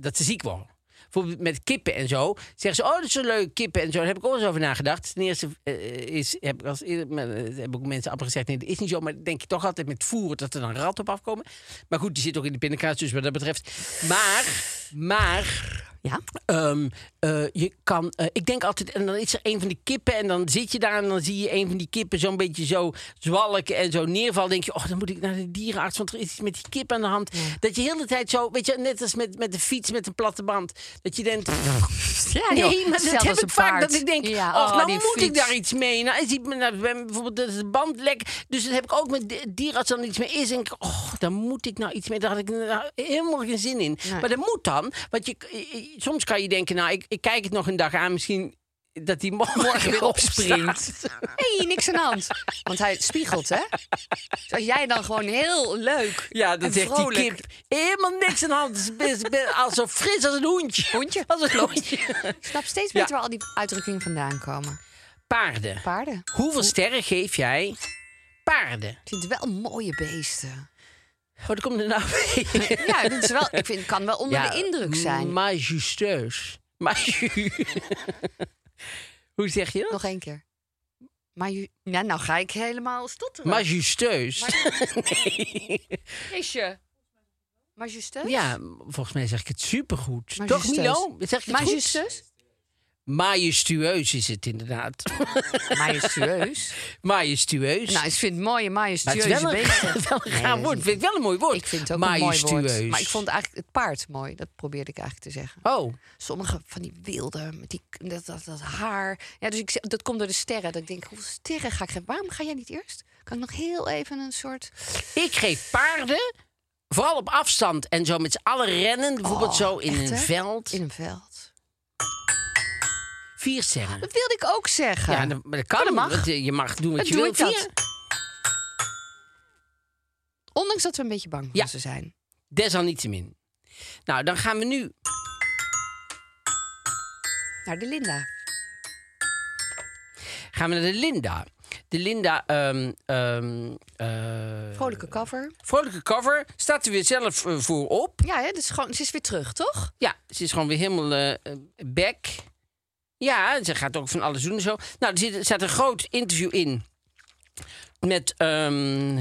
dat ze ziek worden. Bijvoorbeeld met kippen en zo. Zeggen ze, oh, dat is zo leuk, kippen en zo. Daar heb ik ook eens over nagedacht. Ten eerste eh, is, heb ik als eh, hebben ook mensen amper gezegd, nee, dat is niet zo. Maar denk je toch altijd met voeren dat er dan ratten op afkomen. Maar goed, die zit ook in de pindakaas, dus wat dat betreft. Maar, maar... Ja? Ehm, eh, je kan, eh, ik denk altijd, en dan is er een van die kippen en dan zit je daar en dan zie je een van die kippen zo'n beetje zo zwalken en zo neervallen. denk je, oh, dan moet ik naar de dierenarts, want er is iets met die kip aan de hand. Dat je heel de hele tijd zo, weet je, net als met, met de fiets met een platte band, dat je denkt, Ja, nee, maar dat heb ik vaak, paard. dat ik denk, Ja, oh, nou moet ik daar iets mee. Nou, ziet me, nou, bijvoorbeeld dat is de band lek, dus dan heb ik ook met de dierenarts dan iets mee is. En ik, oh, daar moet ik nou iets mee. Daar had ik nou helemaal geen zin in. Nee. Maar dat moet dan, want je, soms kan je denken, nou, ik, ik kijk het nog een dag aan, misschien dat hij (laughs) morgen, weer opspringt. Hé, (laughs) hey, niks aan de hand. Want hij spiegelt, hè? Als jij dan gewoon heel leuk Ja, en zegt vrolijk... die kip, helemaal niks aan de hand. Als zo fris als een hoentje. Hoentje, Als een klopt. Ik snap steeds Ja. beter waar al die uitdrukkingen vandaan komen. Paarden. Paarden. Hoeveel sterren geef jij paarden? Het wel mooie beesten. Wat komt er nou mee? Ja, ik vind het wel, ik vind, kan wel onder Ja, de indruk zijn. Majestueus. Maju. Hoe zeg je dat? Nog één keer. Maar je, ja, nou ga ik helemaal stotteren. Majestueus. Jeetje. Majestueus? Ja, volgens mij zeg ik het supergoed. Toch, Majestueus. Milo? Zeg ik het goed? Majestueus? Majestueus is het inderdaad. (laughs) Majestueus? Majestueus. nou, ik vind het mooie Maar het majestueuze is wel een, beesten. (laughs) wel een Nee, gaaf dat woord. is Vind ik wel een mooi woord. Ik vind het ook een mooi woord. Majestueus. Maar ik vond eigenlijk het paard mooi. Dat probeerde ik eigenlijk te zeggen. Oh, Sommige van die wilde, met die, dat, dat, dat haar. Ja, dus ik, dat komt door de sterren. Dat ik denk, hoeveel sterren ga ik geven? Waarom ga jij niet eerst? Kan ik nog heel even een soort... ik geef paarden, vooral op afstand en zo met z'n allen rennen. Bijvoorbeeld Oh, zo in echt, een hè? veld. In een veld. Vier. Dat wilde ik ook zeggen. Ja, dat, maar dat kan. dat mag. Je mag doen wat je doe wil. ik dat. Vier. Ondanks dat we een beetje bang voor Ja. ze zijn. Desalniettemin. Nou, dan gaan we nu Naar de Linda. gaan we naar de Linda. De Linda, eh, Vrolijke cover. vrolijke cover. Staat er weer zelf eh, voor op. Ja, hè, dus gewoon, ze is weer terug, toch? Ja, ze is gewoon weer helemaal eh, back. Ja, ze gaat ook van alles doen en zo. Nou, er zit, staat een groot interview in. Met, ehm,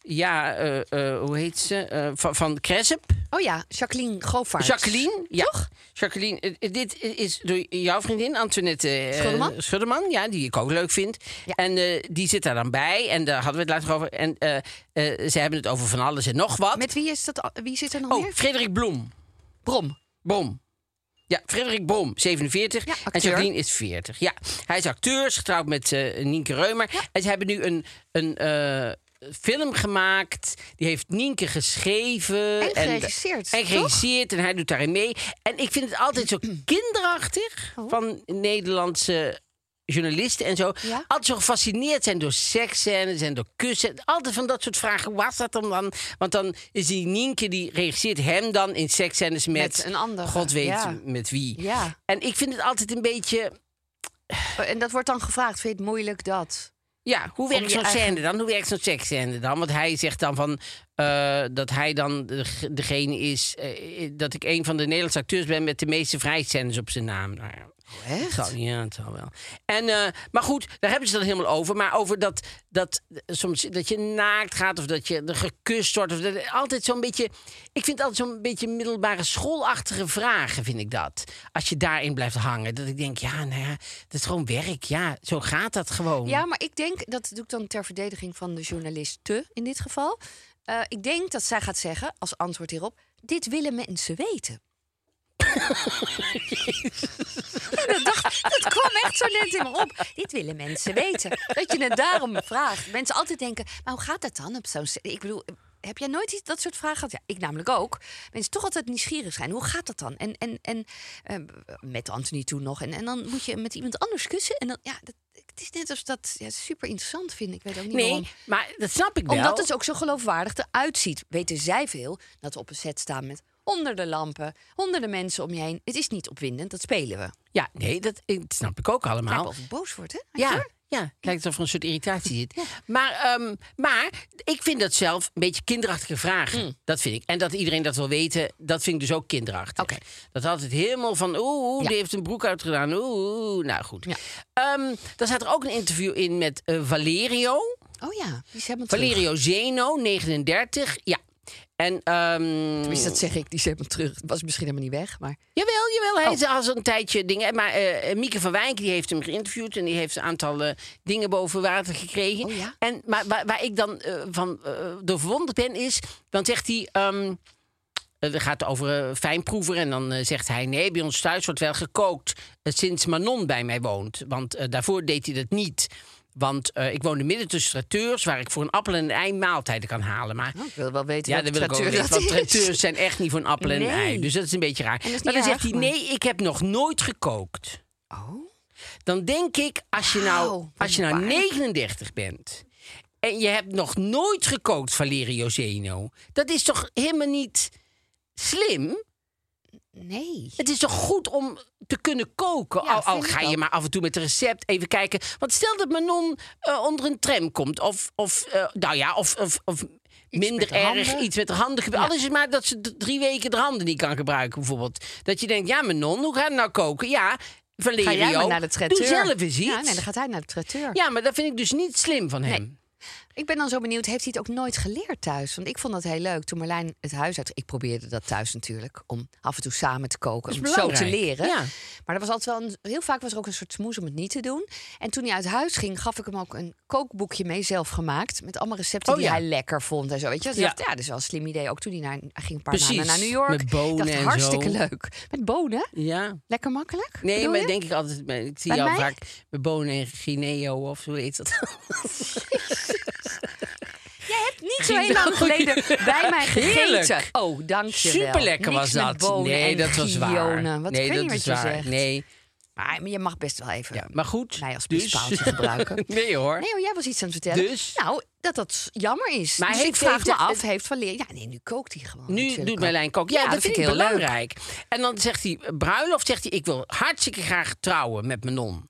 ja, eh, eh, hoe heet ze? Eh, van, van Cresp. Oh ja, Jacqueline Govaert. Jacqueline. Ja. Toch? Jacqueline, dit is door jouw vriendin Antoinette? Schuddeman, ja, die ik ook leuk vind. Ja. En die zit daar dan bij. En daar hadden we het later over. En ze hebben het over van alles en nog wat. Met wie, is dat, wie zit er nog oh? Frederik Bloem. Brom. Brom. Ja, Frederik Brom, 47. Ja, en. Jacqueline is 40. Ja, hij is acteur, is getrouwd met eh Nienke Reumer. En ze hebben nu een, een eh, film gemaakt. Die heeft Nienke geschreven. En geregisseerd, En toch? geregisseerd. En hij doet daarin mee. En ik vind het altijd zo (clears throat) kinderachtig Oh. van Nederlandse journalisten en zo. Ja? Altijd zo gefascineerd zijn door seksscènes en door kussen. Altijd van dat soort vragen. Was dat dan dan? Want dan is die Nienke, die regisseert hem dan in seksscènes met... Met een andere, God weet ja. met wie. Ja. En ik vind het altijd een beetje... En dat wordt dan gevraagd, vind je het moeilijk dat? Ja, hoe werkt zo'n eigen- scène dan? Hoe werkt zo'n seksscène dan? Want hij zegt dan van eh, dat hij dan de- degene is eh, dat ik een van de Nederlandse acteurs ben met de meeste vrijscènes op zijn naam. Nou ja, echt? zal, ja, het zal wel. En, eh, maar goed, daar hebben ze het dan helemaal over. Maar over dat, dat, soms, dat je naakt gaat of dat je er gekust wordt. Of dat, altijd zo'n beetje. Ik vind het altijd zo'n beetje middelbare schoolachtige vragen, vind ik dat. Als je daarin blijft hangen. Dat ik denk, ja, nou ja, dat is gewoon werk. Ja, zo gaat dat gewoon. Ja, maar ik denk, dat doe ik dan ter verdediging van de journaliste in dit geval. Eh, ik denk dat zij gaat zeggen, als antwoord hierop... dit willen mensen weten. Dat, dacht, dat kwam echt zo net in me op. Dit willen mensen weten. Dat je het daarom vraagt. Mensen altijd denken, maar hoe gaat dat dan op zo'n... Ik bedoel, heb jij nooit iets- dat soort vragen gehad? Ja, ik namelijk ook. Mensen toch altijd nieuwsgierig zijn. Hoe gaat dat dan? En, en, en eh, met Anthony toen nog. En, en dan moet je met iemand anders kussen. En dan, ja, dat, het is net als dat ja, super interessant vind ik. Ik weet ook niet nee, waarom. maar dat snap ik wel. Omdat het ook zo geloofwaardig eruit ziet. Weten zij veel dat we op een set staan met honderden lampen, honderden mensen om je heen. Het is niet opwindend, dat spelen we. Ja, nee, dat, dat snap ik ook allemaal. wel of ik boos wordt, hè? Ja, ja, het lijkt alsof er een soort irritatie zit. Maar, ehm, maar ik vind dat zelf een beetje kinderachtige vragen. Dat vind ik. En dat iedereen dat wil weten, dat vind ik dus ook kinderachtig. Oké. Dat altijd helemaal van, oeh, Ja. die heeft een broek uitgedaan. Oeh, nou goed. Ja. Ehm, dan staat er ook een interview in met eh, Valerio. Oh ja, die is. Valerio Zeno, 39. Ja. En, ehm, Tenminste, dat zeg ik, die is helemaal terug. Was misschien helemaal niet weg, maar... Jawel, jawel. Hij Oh. is al zo'n tijdje dingen. Maar eh Mieke van Wijk die heeft hem geïnterviewd en die heeft een aantal eh, dingen boven water gekregen. Oh ja? En maar waar, waar ik dan van door verwonderd ben is, dan zegt hij. ehm eh, het gaat over fijnproever en dan zegt hij... nee, bij ons thuis wordt wel gekookt sinds Manon bij mij woont. Want daarvoor deed hij dat niet. Want eh, ik woonde midden tussen traiteurs... waar ik voor een appel en een ei maaltijden kan halen. Maar Oh, ik wil wel weten ja, dat wil ik ook weten. Want traiteurs zijn echt niet voor een appel en een ei. Dus dat is een beetje raar. Maar dan zegt hij, maar- nee, ik heb nog nooit gekookt. Oh, Dan denk ik, als je nou, als je nou wat waar. 39 bent... en je hebt nog nooit gekookt, Valerio Zeno... dat is toch helemaal niet slim? Nee. Het is toch goed om te kunnen koken? Ja, al al vind ik ga je ook. maar af en toe met een recept even kijken. Want stel dat Manon eh, onder een tram komt. Of, of eh, nou ja, of, of, of minder erg handen. iets met haar handen gebeurt. Ja. Al is het maar dat ze drie weken de handen niet kan gebruiken, bijvoorbeeld. Dat je denkt, ja, Manon, hoe gaat het nou koken? Ja, Valerio, Ga jij maar naar de traiteur. doe zelf eens iets. Ja, nee, dan gaat hij naar de traiteur. Ja, maar dat vind ik dus niet slim van hem. Ik ben dan zo benieuwd, heeft hij het ook nooit geleerd thuis? Want ik vond dat heel leuk. Toen Marlijn het huis uit... Ik probeerde dat thuis natuurlijk, om af en toe samen te koken. Om zo te leren. ja. Maar er was altijd wel een, heel vaak was er ook een soort smoes om het niet te doen. En toen hij uit huis ging, gaf ik hem ook een kookboekje mee, zelf gemaakt. Met allemaal recepten Oh, die ja. hij lekker vond en zo. Weet je? Dus Ja. dacht, ja, dat is wel een slim idee. Ook toen hij, naar, hij ging een paar Precies, maanden naar New York. met bonen dacht, en hartstikke zo. leuk. Met bonen? Ja. Lekker makkelijk? Nee, maar je? denk ik altijd. Ik zie jou vaak met bonen en Guineo of zo heet dat. (laughs) (laughs) Niet zo heel lang geleden bij mij gegeten. Oh, dankjewel. Superlekker Niks was met dat. nee, dat was waar. Wat nee, dat is je waar. zegt. Nee, Maar, je mag best wel even ja, maar goed. mij als dus. (laughs) gebruiken. nee hoor. Nee, hoor, jij was iets aan het vertellen. Dus? Nou, dat dat jammer is. Maar dus heeft- ik vraag me af, heeft Valeria... Ja, nee, nu kookt hij gewoon. Nu doet ook. Marlijn koken. Ja, Ja, dat, vind ik heel leuk. belangrijk. En dan zegt hij, bruiloft, zegt hij... ik wil hartstikke graag trouwen met mijn non.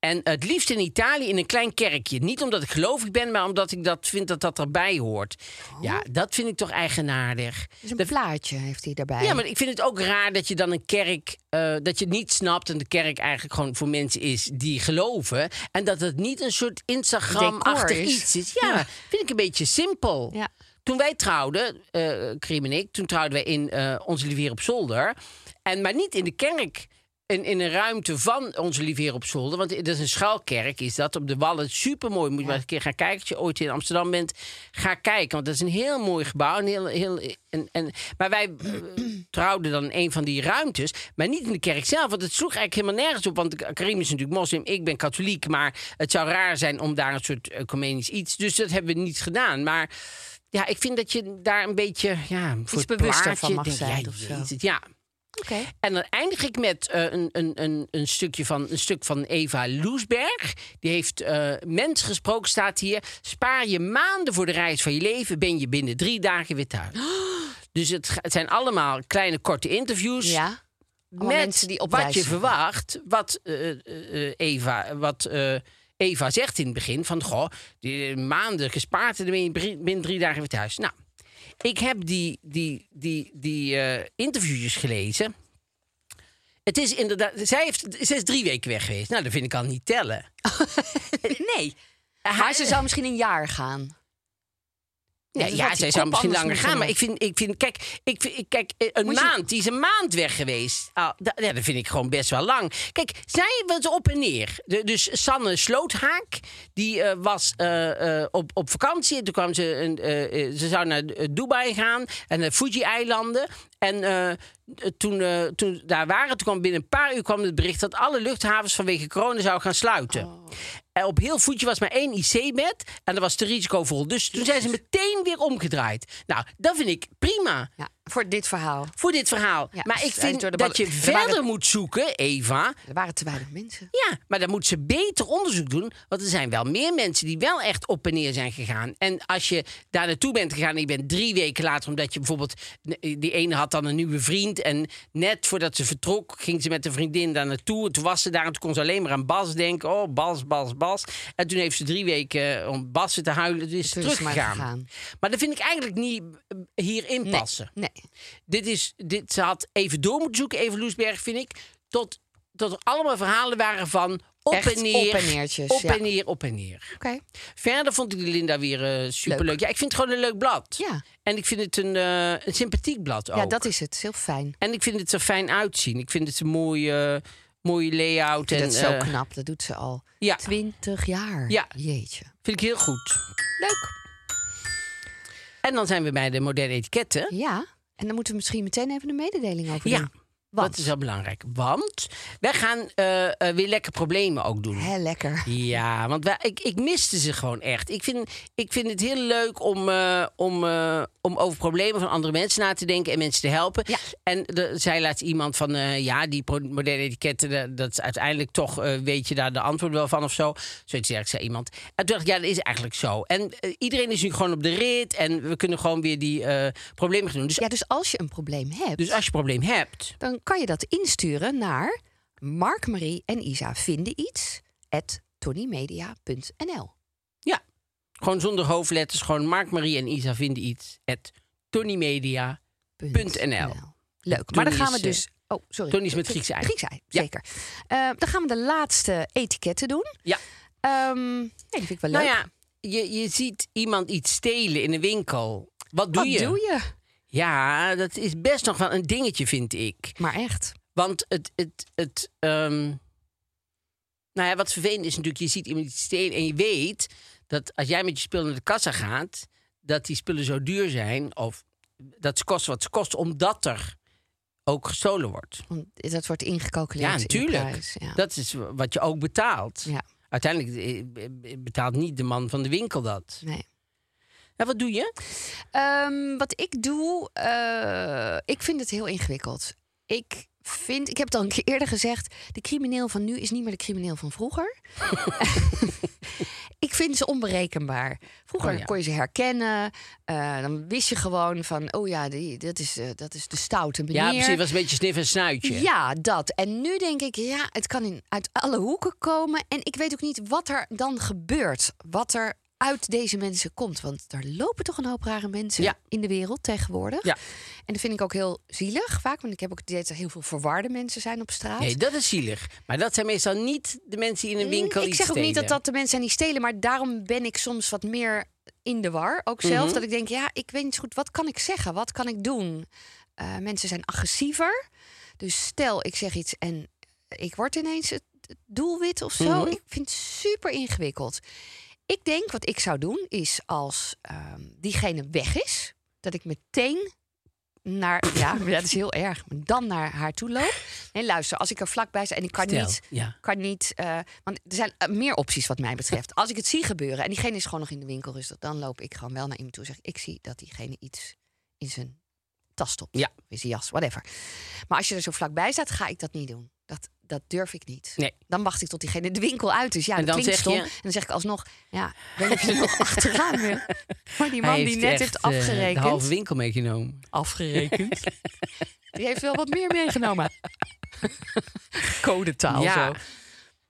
En het liefst in Italië in een klein kerkje. Niet omdat ik gelovig ben, maar omdat ik dat vind dat dat erbij hoort. Ja, dat vind ik toch eigenaardig. Dus een Dat- plaatje heeft hij daarbij. Ja, maar ik vind het ook raar dat je dan een kerk... eh, dat je het niet snapt en de kerk eigenlijk gewoon voor mensen is die geloven. En dat het niet een soort Instagram-achtig iets is. Ja, vind ik een beetje simpel. Ja. Toen wij trouwden, Krim en ik, toen trouwden wij in eh Onze Lieve Heer op Zolder. En, maar niet in de kerk. In, in een ruimte van Onze Lieve Heer op Zolder. Want dat is een schuilkerk, is dat. Op de Wallen. Supermooi. Moet je maar eens een keer gaan kijken. Als je ooit in Amsterdam bent, ga kijken. Want dat is een heel mooi gebouw. Een heel, heel, en, en, maar wij eh, trouwden dan in een van die ruimtes. Maar niet in de kerk zelf. Want het sloeg eigenlijk helemaal nergens op. Want Karim is natuurlijk moslim. Ik ben katholiek. Maar het zou raar zijn om daar een soort ecumenisch iets... Dus dat hebben we niet gedaan. Maar... Ja, ik vind dat je daar een beetje ja, voor bewuster plaatje van mag zijn ja, of zo. ja. En dan eindig ik met eh, een, een, een, een, stukje van, een stuk van Eva Loesberg. Die heeft eh mens gesproken, staat hier. Spaar je maanden voor de reis van je leven, ben je binnen drie dagen weer thuis. (gasps) Dus het, het zijn allemaal kleine korte interviews. Ja. Allemaal met mensen die op wat je verwacht, wat eh, Eva, wat Eva zegt in het begin van... Goh, die maanden gespaard en dan ben je binnen drie dagen weer thuis. Nou, ik heb die, die, die, die eh interviewjes gelezen. Het is inderdaad... Zij, heeft, zij is drie weken weg geweest. Nou, dat vind ik al niet tellen. (laughs) Nee. Maar ze zou misschien een jaar gaan. Ja, dus ja die zij zou misschien langer gaan. Maar ik vind, ik vind kijk, ik vind, kijk, eh, een Moet je- maand, die is een maand weg geweest. Ah, da- ja, dat vind ik gewoon best wel lang. Kijk, zij was op en neer. De- dus Sanne Sloothaak, die eh, was eh, op, op vakantie. En toen kwam ze, een, ze zou naar Dubai gaan en de Fuji-eilanden. En toen, toen daar waren, toen kwam binnen een paar uur kwam het bericht dat alle luchthavens vanwege corona zouden gaan sluiten. Oh. En op heel Fuji was maar één IC-bed en dat was te risicovol. Dus toen zijn ze meteen weer omgedraaid. Nou, dat vind ik prima Ja, voor dit verhaal. voor dit verhaal. Ja, maar ik vind dat ballen- je er verder waren- moet zoeken, Eva. Er waren te weinig mensen. Ja, maar dan moet ze beter onderzoek doen. Want er zijn wel meer mensen die wel echt op en neer zijn gegaan. En als je daar naartoe bent gegaan en je bent drie weken later... omdat je bijvoorbeeld... Die ene had dan een nieuwe vriend. En net voordat ze vertrok ging ze met een vriendin daar naartoe. En toen was ze daar en toen kon ze alleen maar aan Bas denken. Oh, Bas, Bas, Bas. En toen heeft ze drie weken eh, om Bas te huilen. Dus is ze Toen is ze maar teruggegaan. gegaan. Maar dat vind ik eigenlijk niet eh, hierin Nee, passen. nee. Dit is, dit, ze had even door moeten zoeken, even Loesberg, vind ik. Tot, tot er allemaal verhalen waren van op Echt en neer. op en neertjes, Op ja. en neer, op en neer. Oké. Verder vond ik Linda weer eh, superleuk. Ja, ik vind het gewoon een leuk blad. Ja. En ik vind het een, eh, een sympathiek blad ook. Ja, dat is het. Heel fijn. En ik vind het er fijn uitzien. Ik vind het een mooie, mooie layout. En, vind het zo eh, knap. Dat doet ze al ja. 20 jaar. Ja. Jeetje. Vind ik heel goed. Leuk. En dan zijn we bij de moderne etiketten. Ja. En dan moeten we misschien meteen even een mededeling over Ja, doen. Want, dat is wel belangrijk. Want wij gaan eh, eh, weer lekker problemen ook doen. Hè, lekker. Ja, want wij, ik, ik miste ze gewoon echt. Ik vind, ik vind het heel leuk om, eh, om, om over problemen van andere mensen na te denken en mensen te helpen. Ja. En er zei laatst iemand van, ja, die moderne etiketten, dat- is uiteindelijk toch, weet je daar de antwoord wel van of zo. Zoiets dergelijks zei iemand. En toen dacht ik, ja, dat is eigenlijk zo. En iedereen is nu gewoon op de rit en we kunnen gewoon weer die problemen gaan doen. Dus, Ja, dus als je een probleem hebt, dus als je een probleem hebt, dan kan je dat insturen naar Mark, Marie en Isa vinden iets at tonymedia.nl. ja, gewoon zonder hoofdletters, gewoon Mark, Marie en Isa vinden iets. at tonymedia. .nl. Leuk. Maar dan gaan we is, eh, dus. Oh, sorry. Tony is met Griekse ei. Griekse ei, Ja. zeker. Eh, dan gaan we de laatste etiketten doen. Ja. Ehm, nee, die vind ik wel leuk. Nou ja, je, je ziet iemand iets stelen in een winkel. Wat doe Wat je? doe je? Ja, dat is best nog wel een dingetje, vind ik. Maar echt. Want het. het, het ehm, nou ja, wat vervelend is natuurlijk, je ziet iemand iets stelen en je weet dat als jij met je spullen naar de kassa gaat, dat die spullen zo duur zijn, of dat ze kosten wat ze kosten, omdat er ook gestolen wordt. Want dat wordt ingecalculeerd. Ja, in de natuurlijk. prijs, ja. Dat is wat je ook betaalt. Ja. Uiteindelijk eh, betaalt niet de man van de winkel dat. Nee. En wat doe je? Ehm, wat ik doe, eh, ik vind het heel ingewikkeld. Ik vind, ik heb het al een keer eerder gezegd, de crimineel van nu is niet meer de crimineel van vroeger. (laughs) ik vind ze onberekenbaar. Vroeger Oh ja. kon je ze herkennen, eh, dan wist je gewoon van, oh ja, die, dat, is, eh, dat is de stoute meneer. Ja, precies. was een beetje snif en snuitje. Ja, dat. En nu denk ik, ja, het kan in, uit alle hoeken komen. En ik weet ook niet wat er dan gebeurt. Wat er uit deze mensen komt. Want er lopen toch een hoop rare mensen Ja. in de wereld tegenwoordig. Ja. En dat vind ik ook heel zielig vaak. Want ik heb ook het idee dat er heel veel verwarde mensen zijn op straat. Nee, dat is zielig. Maar dat zijn meestal niet de mensen die in een winkel Mm, ik zeg ook niet dat stelen. dat de mensen zijn die stelen. Maar daarom ben ik soms wat meer in de war. Ook zelf. Mhm. Dat ik denk, ja, ik weet niet zo goed. Wat kan ik zeggen? Wat kan ik doen? Eh, mensen zijn agressiever. Dus stel, ik zeg iets en ik word ineens het het doelwit of zo. Mhm. Ik vind het super ingewikkeld. Ik denk wat ik zou doen is als ehm, diegene weg is, dat ik meteen naar, (laughs) ja, dat is heel erg, dan naar haar toe loop. Nee, luister, als ik er vlakbij sta en ik kan Stel, niet, ja. kan niet, eh, want er zijn eh, meer opties wat mij betreft. Als ik het zie gebeuren en diegene is gewoon nog in de winkel rustig, dan loop ik gewoon wel naar iemand toe en zeg ik zie dat diegene iets in zijn tas stopt, Ja. in zijn jas, whatever. Maar als je er zo vlakbij staat, ga ik dat niet doen. Dat, dat durf ik niet. Nee. Dan wacht ik tot diegene de winkel uit is. Ja, En dat dan klinkt zeg stom. je- En dan zeg ik alsnog, ja, of je nog (laughs) achteraan wil. Maar die man die net echt, heeft eh, de afgerekend. halve winkel meegenomen. afgerekend. (laughs) die heeft wel wat meer meegenomen. Codetaal ja. zo.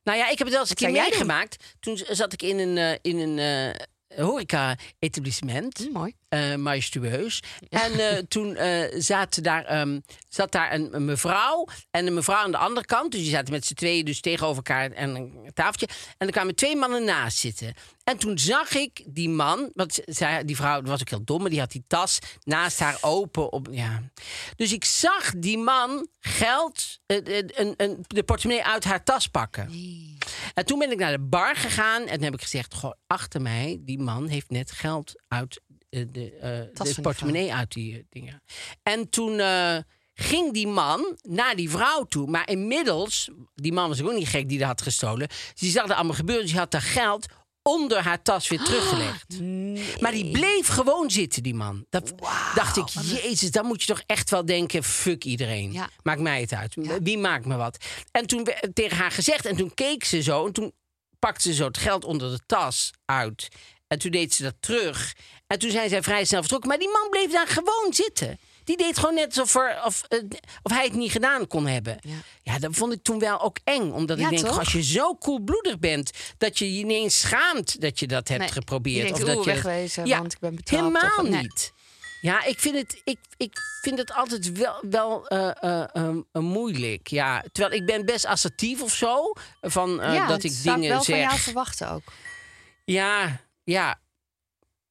Nou ja, ik heb het wel eens een keer meegemaakt. Toen zat ik in een, eh, in een eh, horeca-etablissement. Hm, mooi. Eh majestueus. En eh, toen eh, zaten daar, ehm, zat daar een, een mevrouw en een mevrouw aan de andere kant. Dus die zaten met z'n tweeën dus tegenover elkaar en een tafeltje. En er kwamen twee mannen naast zitten. En toen zag ik die man, want zij, die vrouw was ook heel dom, maar die had die tas naast haar open. Op, ja. Dus ik zag die man geld, een, een, de portemonnee uit haar tas pakken. En toen ben ik naar de bar gegaan en toen heb ik gezegd: Goh, achter mij, die man heeft net geld uit eh, de, eh, de portemonnee uit die eh, dingen. En toen ging die man naar die vrouw toe. Maar inmiddels, die man was ook niet gek die dat had gestolen. Die zag dat allemaal gebeuren. Dus die had dat geld onder haar tas weer teruggelegd. (gasps) Maar die bleef gewoon zitten, die man. Dat dacht ik, jezus, dan moet je toch echt wel denken... fuck iedereen. Ja. Maakt mij het uit. Wie maakt me wat? En toen werd tegen haar gezegd, en toen keek ze zo... en toen pakte ze zo het geld onder de tas uit. En toen deed ze dat terug. En toen zijn zij vrij snel vertrokken. Maar die man bleef daar gewoon zitten. Die deed gewoon net alsof, er, of, eh, of hij het niet gedaan kon hebben. Ja. Ja. dat vond ik toen wel ook eng. Omdat Ja, ik denk, toch? als je zo koelbloedig bent... dat je je ineens schaamt dat je dat hebt Nee, geprobeerd. denkt, of dat je, wegwezen, want ik ben betaald, Helemaal of- nee. niet. Ja, ik vind het, ik, ik vind het altijd wel, wel eh, eh, eh, eh, moeilijk. Ja, terwijl ik ben best assertief of zo. Van, ja, dat ik dingen wel zeg. van jou verwachten ook. Ja, ja.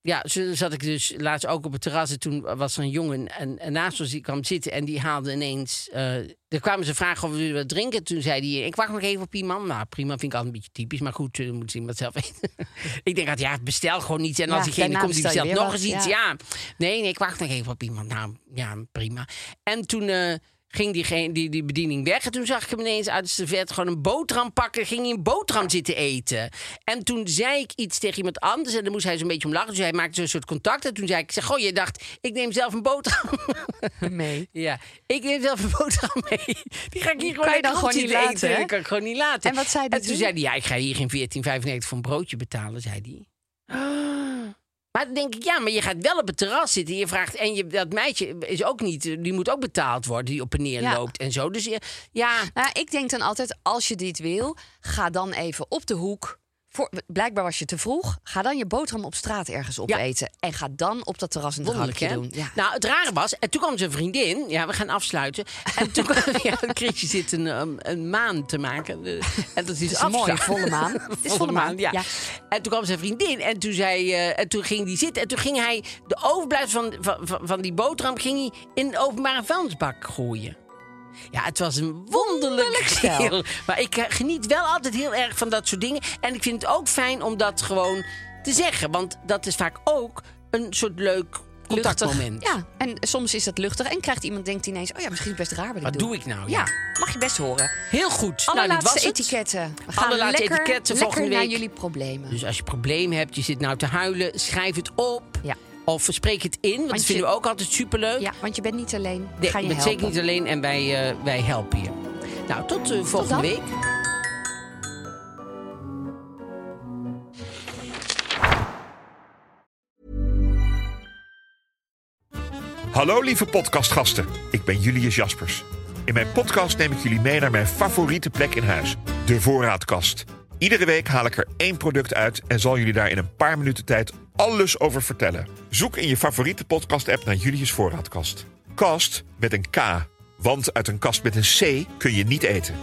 Ja, zo zat ik dus laatst ook op het terras. En toen was er een jongen en, en naast ons die kwam zitten. En die haalde ineens... eh er kwamen ze vragen of we wat drinken. Toen zei hij, ik wacht nog even op iemand. Nou, prima, vind ik altijd een beetje typisch. Maar goed, eh, moet wat zelf (laughs) weten. ik denk dat ja, bestel gewoon iets. En Ja, als diegene komt, die bestelt nog eens iets. ja. Ja. Nee, nee, ik wacht nog even op iemand. Nou, ja, prima. En toen... eh, Ging diegene, die, die bediening weg. En toen zag ik hem ineens uit de servet gewoon een boterham pakken. Ging hij een boterham zitten eten. En toen zei ik iets tegen iemand anders. En dan moest hij zo'n beetje om lachen. Dus hij maakte een soort contact. En toen zei ik, zeg, goh, je dacht, ik neem zelf een boterham. (laughs) mee. ja, ik neem zelf een boterham mee. Die ga ik hier gewoon Kan je dan lekker gewoon niet eten. laten, hè? Dat kan ik gewoon niet laten. En wat zei die En toen toen? zei hij, ja, ik ga hier geen 14,95 voor een broodje betalen, zei hij. (gasps) Maar dan denk ik, ja, maar je gaat wel op het terras zitten. Je vraagt, en je, dat meisje is ook niet, die moet ook betaald worden, die op en neer Ja. loopt en zo. Dus ja, Nou, ik denk dan altijd, als je dit wil, ga dan even op de hoek. Voor, blijkbaar was je te vroeg. Ga dan je boterham op straat ergens opeten. En ga dan op dat terras een drankje doen. Ja. Nou, het rare was, en toen kwam zijn vriendin. Ja, we gaan afsluiten. En toen kwam, (laughs) ja, Chrisje zit een, um, een maan te maken. En dat is, is een mooie volle maan. (laughs) Het is volle maan, ja. ja. En toen kwam zijn vriendin en toen, zei, eh, en toen ging die zitten. En toen ging hij de overblijfsel van, van, van, van die boterham ging hij in de openbare vuilnisbak gooien. Ja, het was een wonderlijk stel. Maar ik eh, geniet wel altijd heel erg van dat soort dingen. En ik vind het ook fijn om dat gewoon te zeggen. Want dat is vaak ook een soort leuk contactmoment. Luchtig. Ja, en soms is dat luchtig. En krijgt iemand denkt ineens, oh ja, misschien is het best raar wat, Wat ik doe ik nou? Ja, mag je best horen. Heel goed. nou, was Allerlaatste het. etiketten. We gaan Allerlaatste lekker, etiketten lekker volgende naar week. jullie problemen. Dus als je problemen hebt, je zit nou te huilen, schrijf het op. Ja. Of spreek het in, want, dat je- vinden we ook altijd superleuk. Ja, want je bent niet alleen. Nee, Ga je je bent helpen. zeker niet alleen en wij, eh, wij helpen je. Nou, tot eh, volgende week. Hallo lieve podcastgasten, ik ben Julius Jaspers. In mijn podcast neem ik jullie mee naar mijn favoriete plek in huis, de voorraadkast. Iedere week haal ik er één product uit en zal jullie daar in een paar minuten tijd alles over vertellen. Zoek in je favoriete podcast-app naar Julius Voorraadkast. Kast met een K, want uit een kast met een C kun je niet eten.